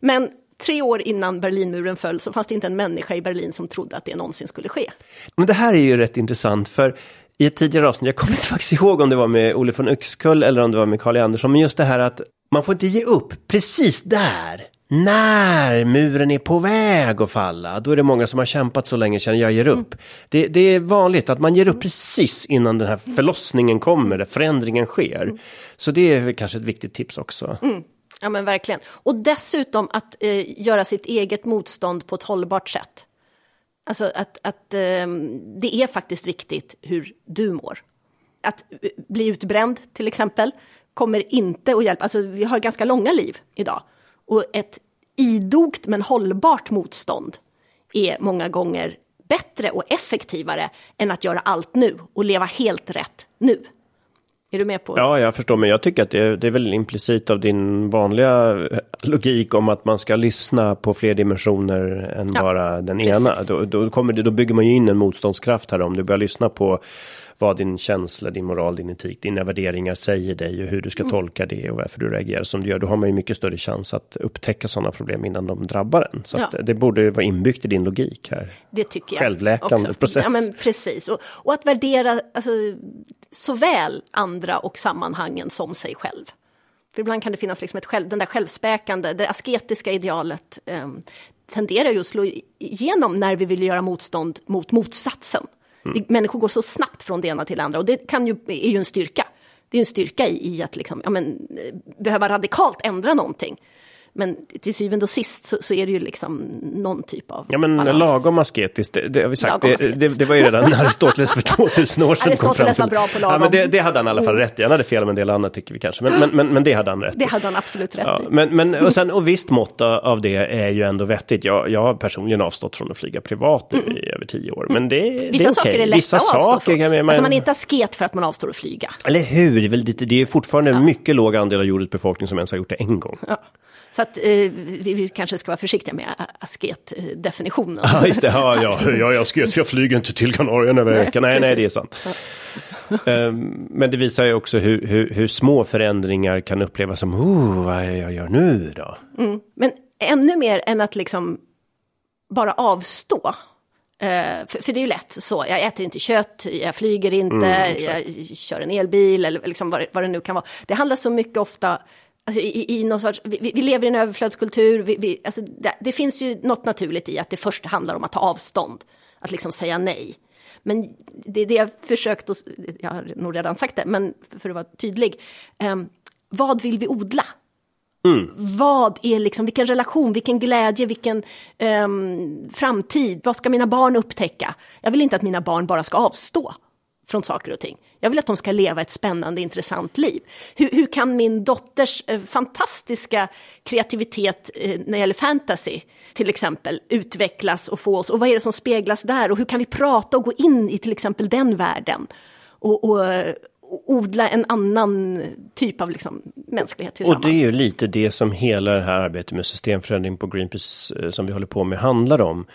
Speaker 2: Men tre år innan Berlinmuren föll så fanns det inte en människa i Berlin som trodde att det någonsin skulle ske.
Speaker 1: Men det här är ju rätt intressant för i ett tidigare avsnitt, jag kommer inte faktiskt ihåg om det var med Olle von Uxkull eller om det var med Karl e Andersson, men just det här att man får inte ge upp precis där. När muren är på väg att falla, då är det många som har kämpat så länge känner jag ger upp. Mm. Det, det, är vanligt att man ger upp precis innan den här förlossningen kommer, där förändringen sker. Mm. Så det är kanske ett viktigt tips också.
Speaker 2: Mm. Ja men verkligen. Och dessutom att eh, göra sitt eget motstånd på ett hållbart sätt. Alltså att, att eh, det är faktiskt viktigt hur du mår. Att eh, bli utbränd till exempel kommer inte att hjälpa. Alltså vi har ganska långa liv idag. Och ett idogt men hållbart motstånd är många gånger bättre och effektivare än att göra allt nu och leva helt rätt nu. Är du med på?
Speaker 1: Ja, jag förstår, men jag tycker att det är, det är väl implicit av din vanliga logik om att man ska lyssna på fler dimensioner än ja, bara den precis. ena. Då, då, kommer det, då bygger man ju in en motståndskraft här om du börjar lyssna på vad din känsla, din moral, din etik, dina värderingar säger dig och hur du ska mm. tolka det och varför du reagerar som du gör. Då har man ju mycket större chans att upptäcka sådana problem innan de drabbar en. Så ja. det borde vara inbyggt i din logik här.
Speaker 2: Det tycker jag.
Speaker 1: Självläkande också. process.
Speaker 2: Ja, men precis. Och, och att värdera alltså, såväl andra och sammanhangen som sig själv. För ibland kan det finnas liksom ett själv, den där självspäkande, det asketiska idealet eh, tenderar ju att slå igenom när vi vill göra motstånd mot motsatsen. Mm. Människor går så snabbt från det ena till det andra och det kan ju, är ju en styrka. Det är en styrka i, i att liksom, ja, men, eh, behöva radikalt ändra någonting. Men till syvende och sist så, så är det ju liksom någon typ av
Speaker 1: Ja men
Speaker 2: balans.
Speaker 1: lagom asketiskt, det, det har vi sagt. Det, det, det var ju redan [laughs] Aristoteles för 2000 år sedan. kom fram till-
Speaker 2: var bra på
Speaker 1: Ja,
Speaker 2: lagom.
Speaker 1: men det, det hade han i alla fall rätt i. Han hade fel med en del annat tycker vi kanske. Men, men, men, men det hade han rätt i.
Speaker 2: Det hade han absolut rätt
Speaker 1: Ja,
Speaker 2: i.
Speaker 1: men, men och, sen, och visst mått av det är ju ändå vettigt. Jag, jag har personligen avstått från att flyga privat nu i över tio år. Men det, det
Speaker 2: Mm. Vissa
Speaker 1: är
Speaker 2: saker
Speaker 1: okej.
Speaker 2: är lätta
Speaker 1: Vissa
Speaker 2: att avstå
Speaker 1: saker
Speaker 2: från.
Speaker 1: man,
Speaker 2: Alltså man är inte asket för att man avstår att flyga.
Speaker 1: Eller hur? Det är, väl det är fortfarande en mycket låg andel av jordens befolkning som ens har gjort det en gång.
Speaker 2: Ja. Så att eh, vi, vi kanske ska vara försiktiga med asketdefinitionen.
Speaker 1: Ja, just det. Ja, ja, ja, jag sket för jag flyger inte till Kanarien över
Speaker 2: Nej,
Speaker 1: veckan. Nej, nej, det är sant. Ehm, Men det visar ju också hur, hur, hur små förändringar kan upplevas som, oh, vad är jag gör nu då?
Speaker 2: Men ännu mer än att liksom bara avstå. Eh, för, för det är ju lätt så, jag äter inte kött, jag flyger inte, jag kör en elbil eller liksom vad, vad det nu kan vara. Det handlar så mycket ofta, alltså i, i- någon sorts, vi, vi- lever i en överflödskultur, vi, vi, alltså det, det finns ju något naturligt i att det först handlar om att ta avstånd, att liksom säga nej. Men det det jag försökt, att, jag har nog redan sagt det, men för, att vara tydlig, ehm, vad vill vi odla? Vad är liksom, vilken relation, vilken glädje, vilken ehm, framtid, vad ska mina barn upptäcka? Jag vill inte att mina barn bara ska avstå från saker och ting. Jag vill att de ska leva ett spännande, intressant liv. Hur, hur kan min dotters eh, fantastiska kreativitet eh, när det gäller fantasy, till exempel, utvecklas och få oss, och vad är det som speglas där? Och hur kan vi prata och gå in i till exempel den världen? Och, och, eh, odla en annan typ av liksom, mänsklighet
Speaker 1: Och
Speaker 2: tillsammans.
Speaker 1: det är ju lite det som hela det här arbetet med systemförändring på Greenpeace som vi håller på med handlar om.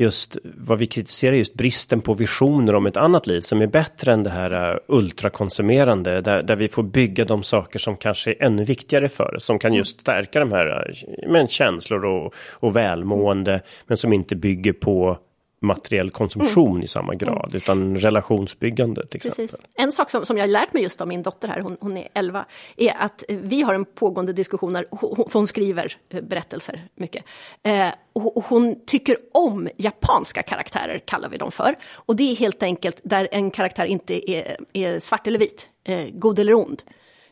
Speaker 1: Just vad vi kritiserar just bristen på visioner om ett annat liv som är bättre än det här äh, ultrakonsumerande där, där vi får bygga de saker som kanske är ännu viktigare för oss. Som kan just stärka de här eh, men, känslor och, och välmående men som inte bygger på materiell konsumtion i samma grad utan relationsbyggande till exempel.
Speaker 2: Precis. En sak som, som jag lärt mig just av min dotter här, hon, hon är 11, är att vi har en pågående diskussion där hon, hon- skriver eh, berättelser mycket. Eh, och, hon tycker om japanska karaktärer, kallar vi dem för. Och det är helt enkelt där en karaktär inte är, är svart eller vit, eh, god eller ond.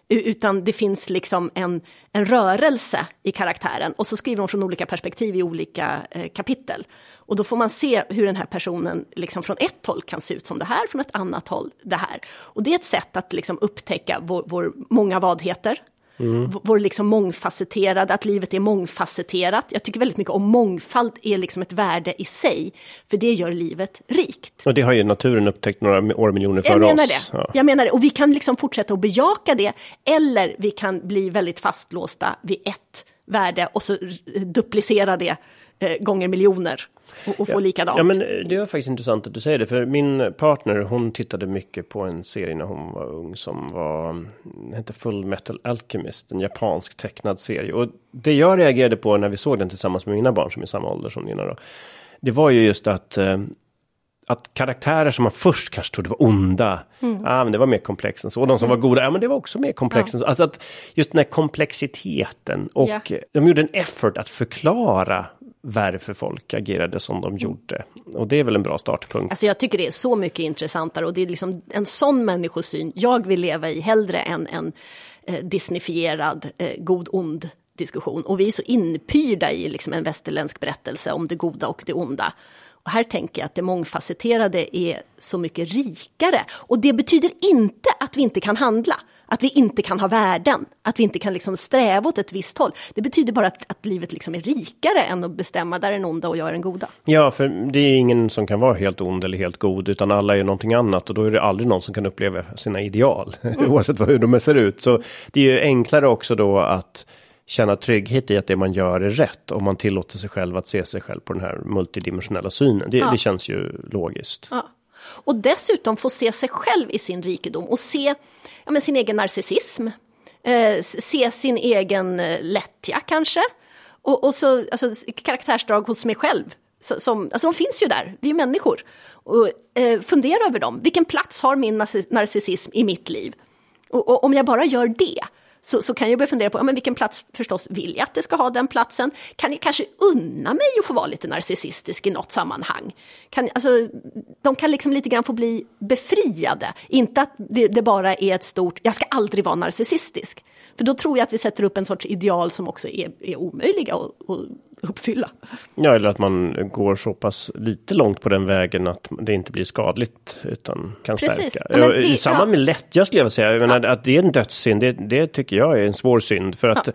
Speaker 2: Utan det finns liksom en, en rörelse i karaktären och så skriver hon från olika perspektiv i olika eh, kapitel. Och då får man se hur den här personen liksom från ett håll kan se ut som det här, från ett annat håll det här. Och det är ett sätt att liksom upptäcka vår, vår många vadheter. V- Vår liksom mångfacetterade, att livet är mångfacetterat. Jag tycker väldigt mycket om mångfald är liksom ett värde i sig, för det gör livet rikt.
Speaker 1: Och det har ju naturen upptäckt några år miljoner före
Speaker 2: Jag menar
Speaker 1: oss.
Speaker 2: det.
Speaker 1: Ja.
Speaker 2: Jag menar det. Och vi kan liksom fortsätta att bejaka det. Eller vi kan bli väldigt fastlåsta vid ett värde och så duplicera det eh, gånger miljoner. Och, och få likadant.
Speaker 1: Ja men det var faktiskt intressant att du säger det. För min partner hon tittade mycket på en serie när hon var ung. Som var, den hette Full Metal Alchemist. En japansk tecknad serie. Och det jag reagerade på när vi såg den tillsammans med mina barn som är i samma ålder som dina då. Det var ju just att eh, att karaktärer som man först kanske trodde var onda, ja men det var mer komplext än så. Och de som var goda, ja men det var också mer komplext än så. Alltså att just den här komplexiteten och
Speaker 2: Ja.
Speaker 1: eh, de gjorde en effort att förklara varför folk agerade som de gjorde. Och det är väl en bra startpunkt.
Speaker 2: Alltså jag tycker det är så mycket intressantare och det är liksom en sån människosyn jag vill leva i hellre än en eh, disneyfierad eh, god-ond diskussion. Och vi är så inpyrda i liksom en västerländsk berättelse om det goda och det onda. Och här tänker jag att det mångfacetterade är så mycket rikare. Och det betyder inte att vi inte kan handla. Att vi inte kan ha värden, att vi inte kan liksom sträva åt ett visst håll. Det betyder bara att, att livet liksom är rikare än att bestämma där är den onda och jag är den goda.
Speaker 1: Ja, för det är ingen som kan vara helt ond eller helt god, utan alla är någonting annat och då är det aldrig någon som kan uppleva sina ideal, [laughs] oavsett vad, hur de ser ut. Så det är ju enklare också då att känna trygghet i att det man gör är rätt om man tillåter sig själv att se sig själv på den här multidimensionella synen. Det, det känns ju logiskt.
Speaker 2: Ja. Och dessutom få se sig själv i sin rikedom och se ja, men sin egen narcissism. Eh, se sin egen eh, lättja kanske. Och, och så alltså, karaktärsdrag hos mig själv. Så, som, alltså de finns ju där, vi är människor. Och, eh, fundera över dem. Vilken plats har min narcissism i mitt liv? Och, och om jag bara gör det så, så kan jag börja fundera på ja, men vilken plats förstås vill jag att det ska ha den platsen? Kan jag kanske unna mig att få vara lite narcissistisk i något sammanhang? Kan, alltså, de kan liksom lite grann få bli befriade. Inte att det, det bara är ett stort, jag ska aldrig vara narcissistisk. För då tror jag att vi sätter upp en sorts ideal som också är, är omöjliga att, att uppfylla.
Speaker 1: Ja, eller att man går så pass lite långt på den vägen att det inte blir skadligt utan kan
Speaker 2: Precis.
Speaker 1: stärka.
Speaker 2: Ja, det-
Speaker 1: I samband med lättja skulle jag vilja säga, jag menar, att det är en dödssynd, det, det tycker jag är en svår synd. För att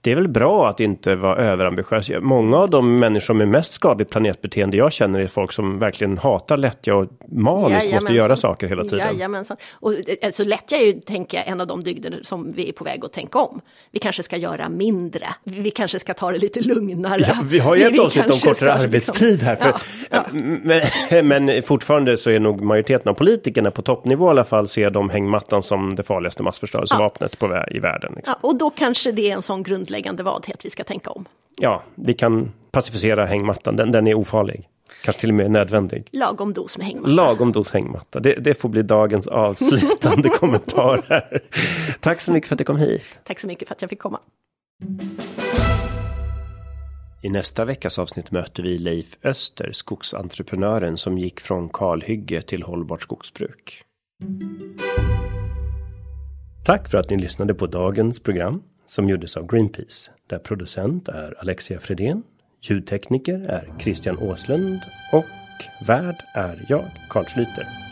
Speaker 1: det är väl bra att inte vara överambitiös. Många av de människor med mest skadligt planetbeteende jag känner är folk som verkligen hatar lättja och maniskt måste
Speaker 2: Jajamensan.
Speaker 1: göra saker hela tiden.
Speaker 2: Jajamensan. Och alltså, lättja är ju, tänker jag, en av de dygder som vi är på väg att tänka om. Vi kanske ska göra mindre. Vi kanske ska ta det lite lugnare.
Speaker 1: Ja, vi har ju ett avsnitt om kortare
Speaker 2: ska,
Speaker 1: arbetstid här. För,
Speaker 2: Ja, ja.
Speaker 1: Men, men fortfarande så är nog majoriteten av politikerna på toppnivå i alla fall ser de hängmattan som det farligaste massförstörelsevapnet på i världen. Liksom.
Speaker 2: Och då kanske det är en sån grundläggande vadhet vi ska tänka om.
Speaker 1: Ja, vi kan pacificera hängmattan, den, den är ofarlig. Kanske till och med nödvändig.
Speaker 2: Lagom dos med hängmatta.
Speaker 1: Lagom dos hängmatta, det, det får bli dagens avslutande [laughs] kommentar här. Tack så mycket för att du kom hit.
Speaker 2: Tack så mycket för att jag fick komma.
Speaker 1: I nästa veckas avsnitt möter vi Leif Öster, skogsentreprenören som gick från kalhygge till hållbart skogsbruk. Tack för att ni lyssnade på dagens program som gjordes av Greenpeace. Där producent är Alexia Fredén, ljudtekniker är Christian Åslund och värd är jag, Carl Schlüter.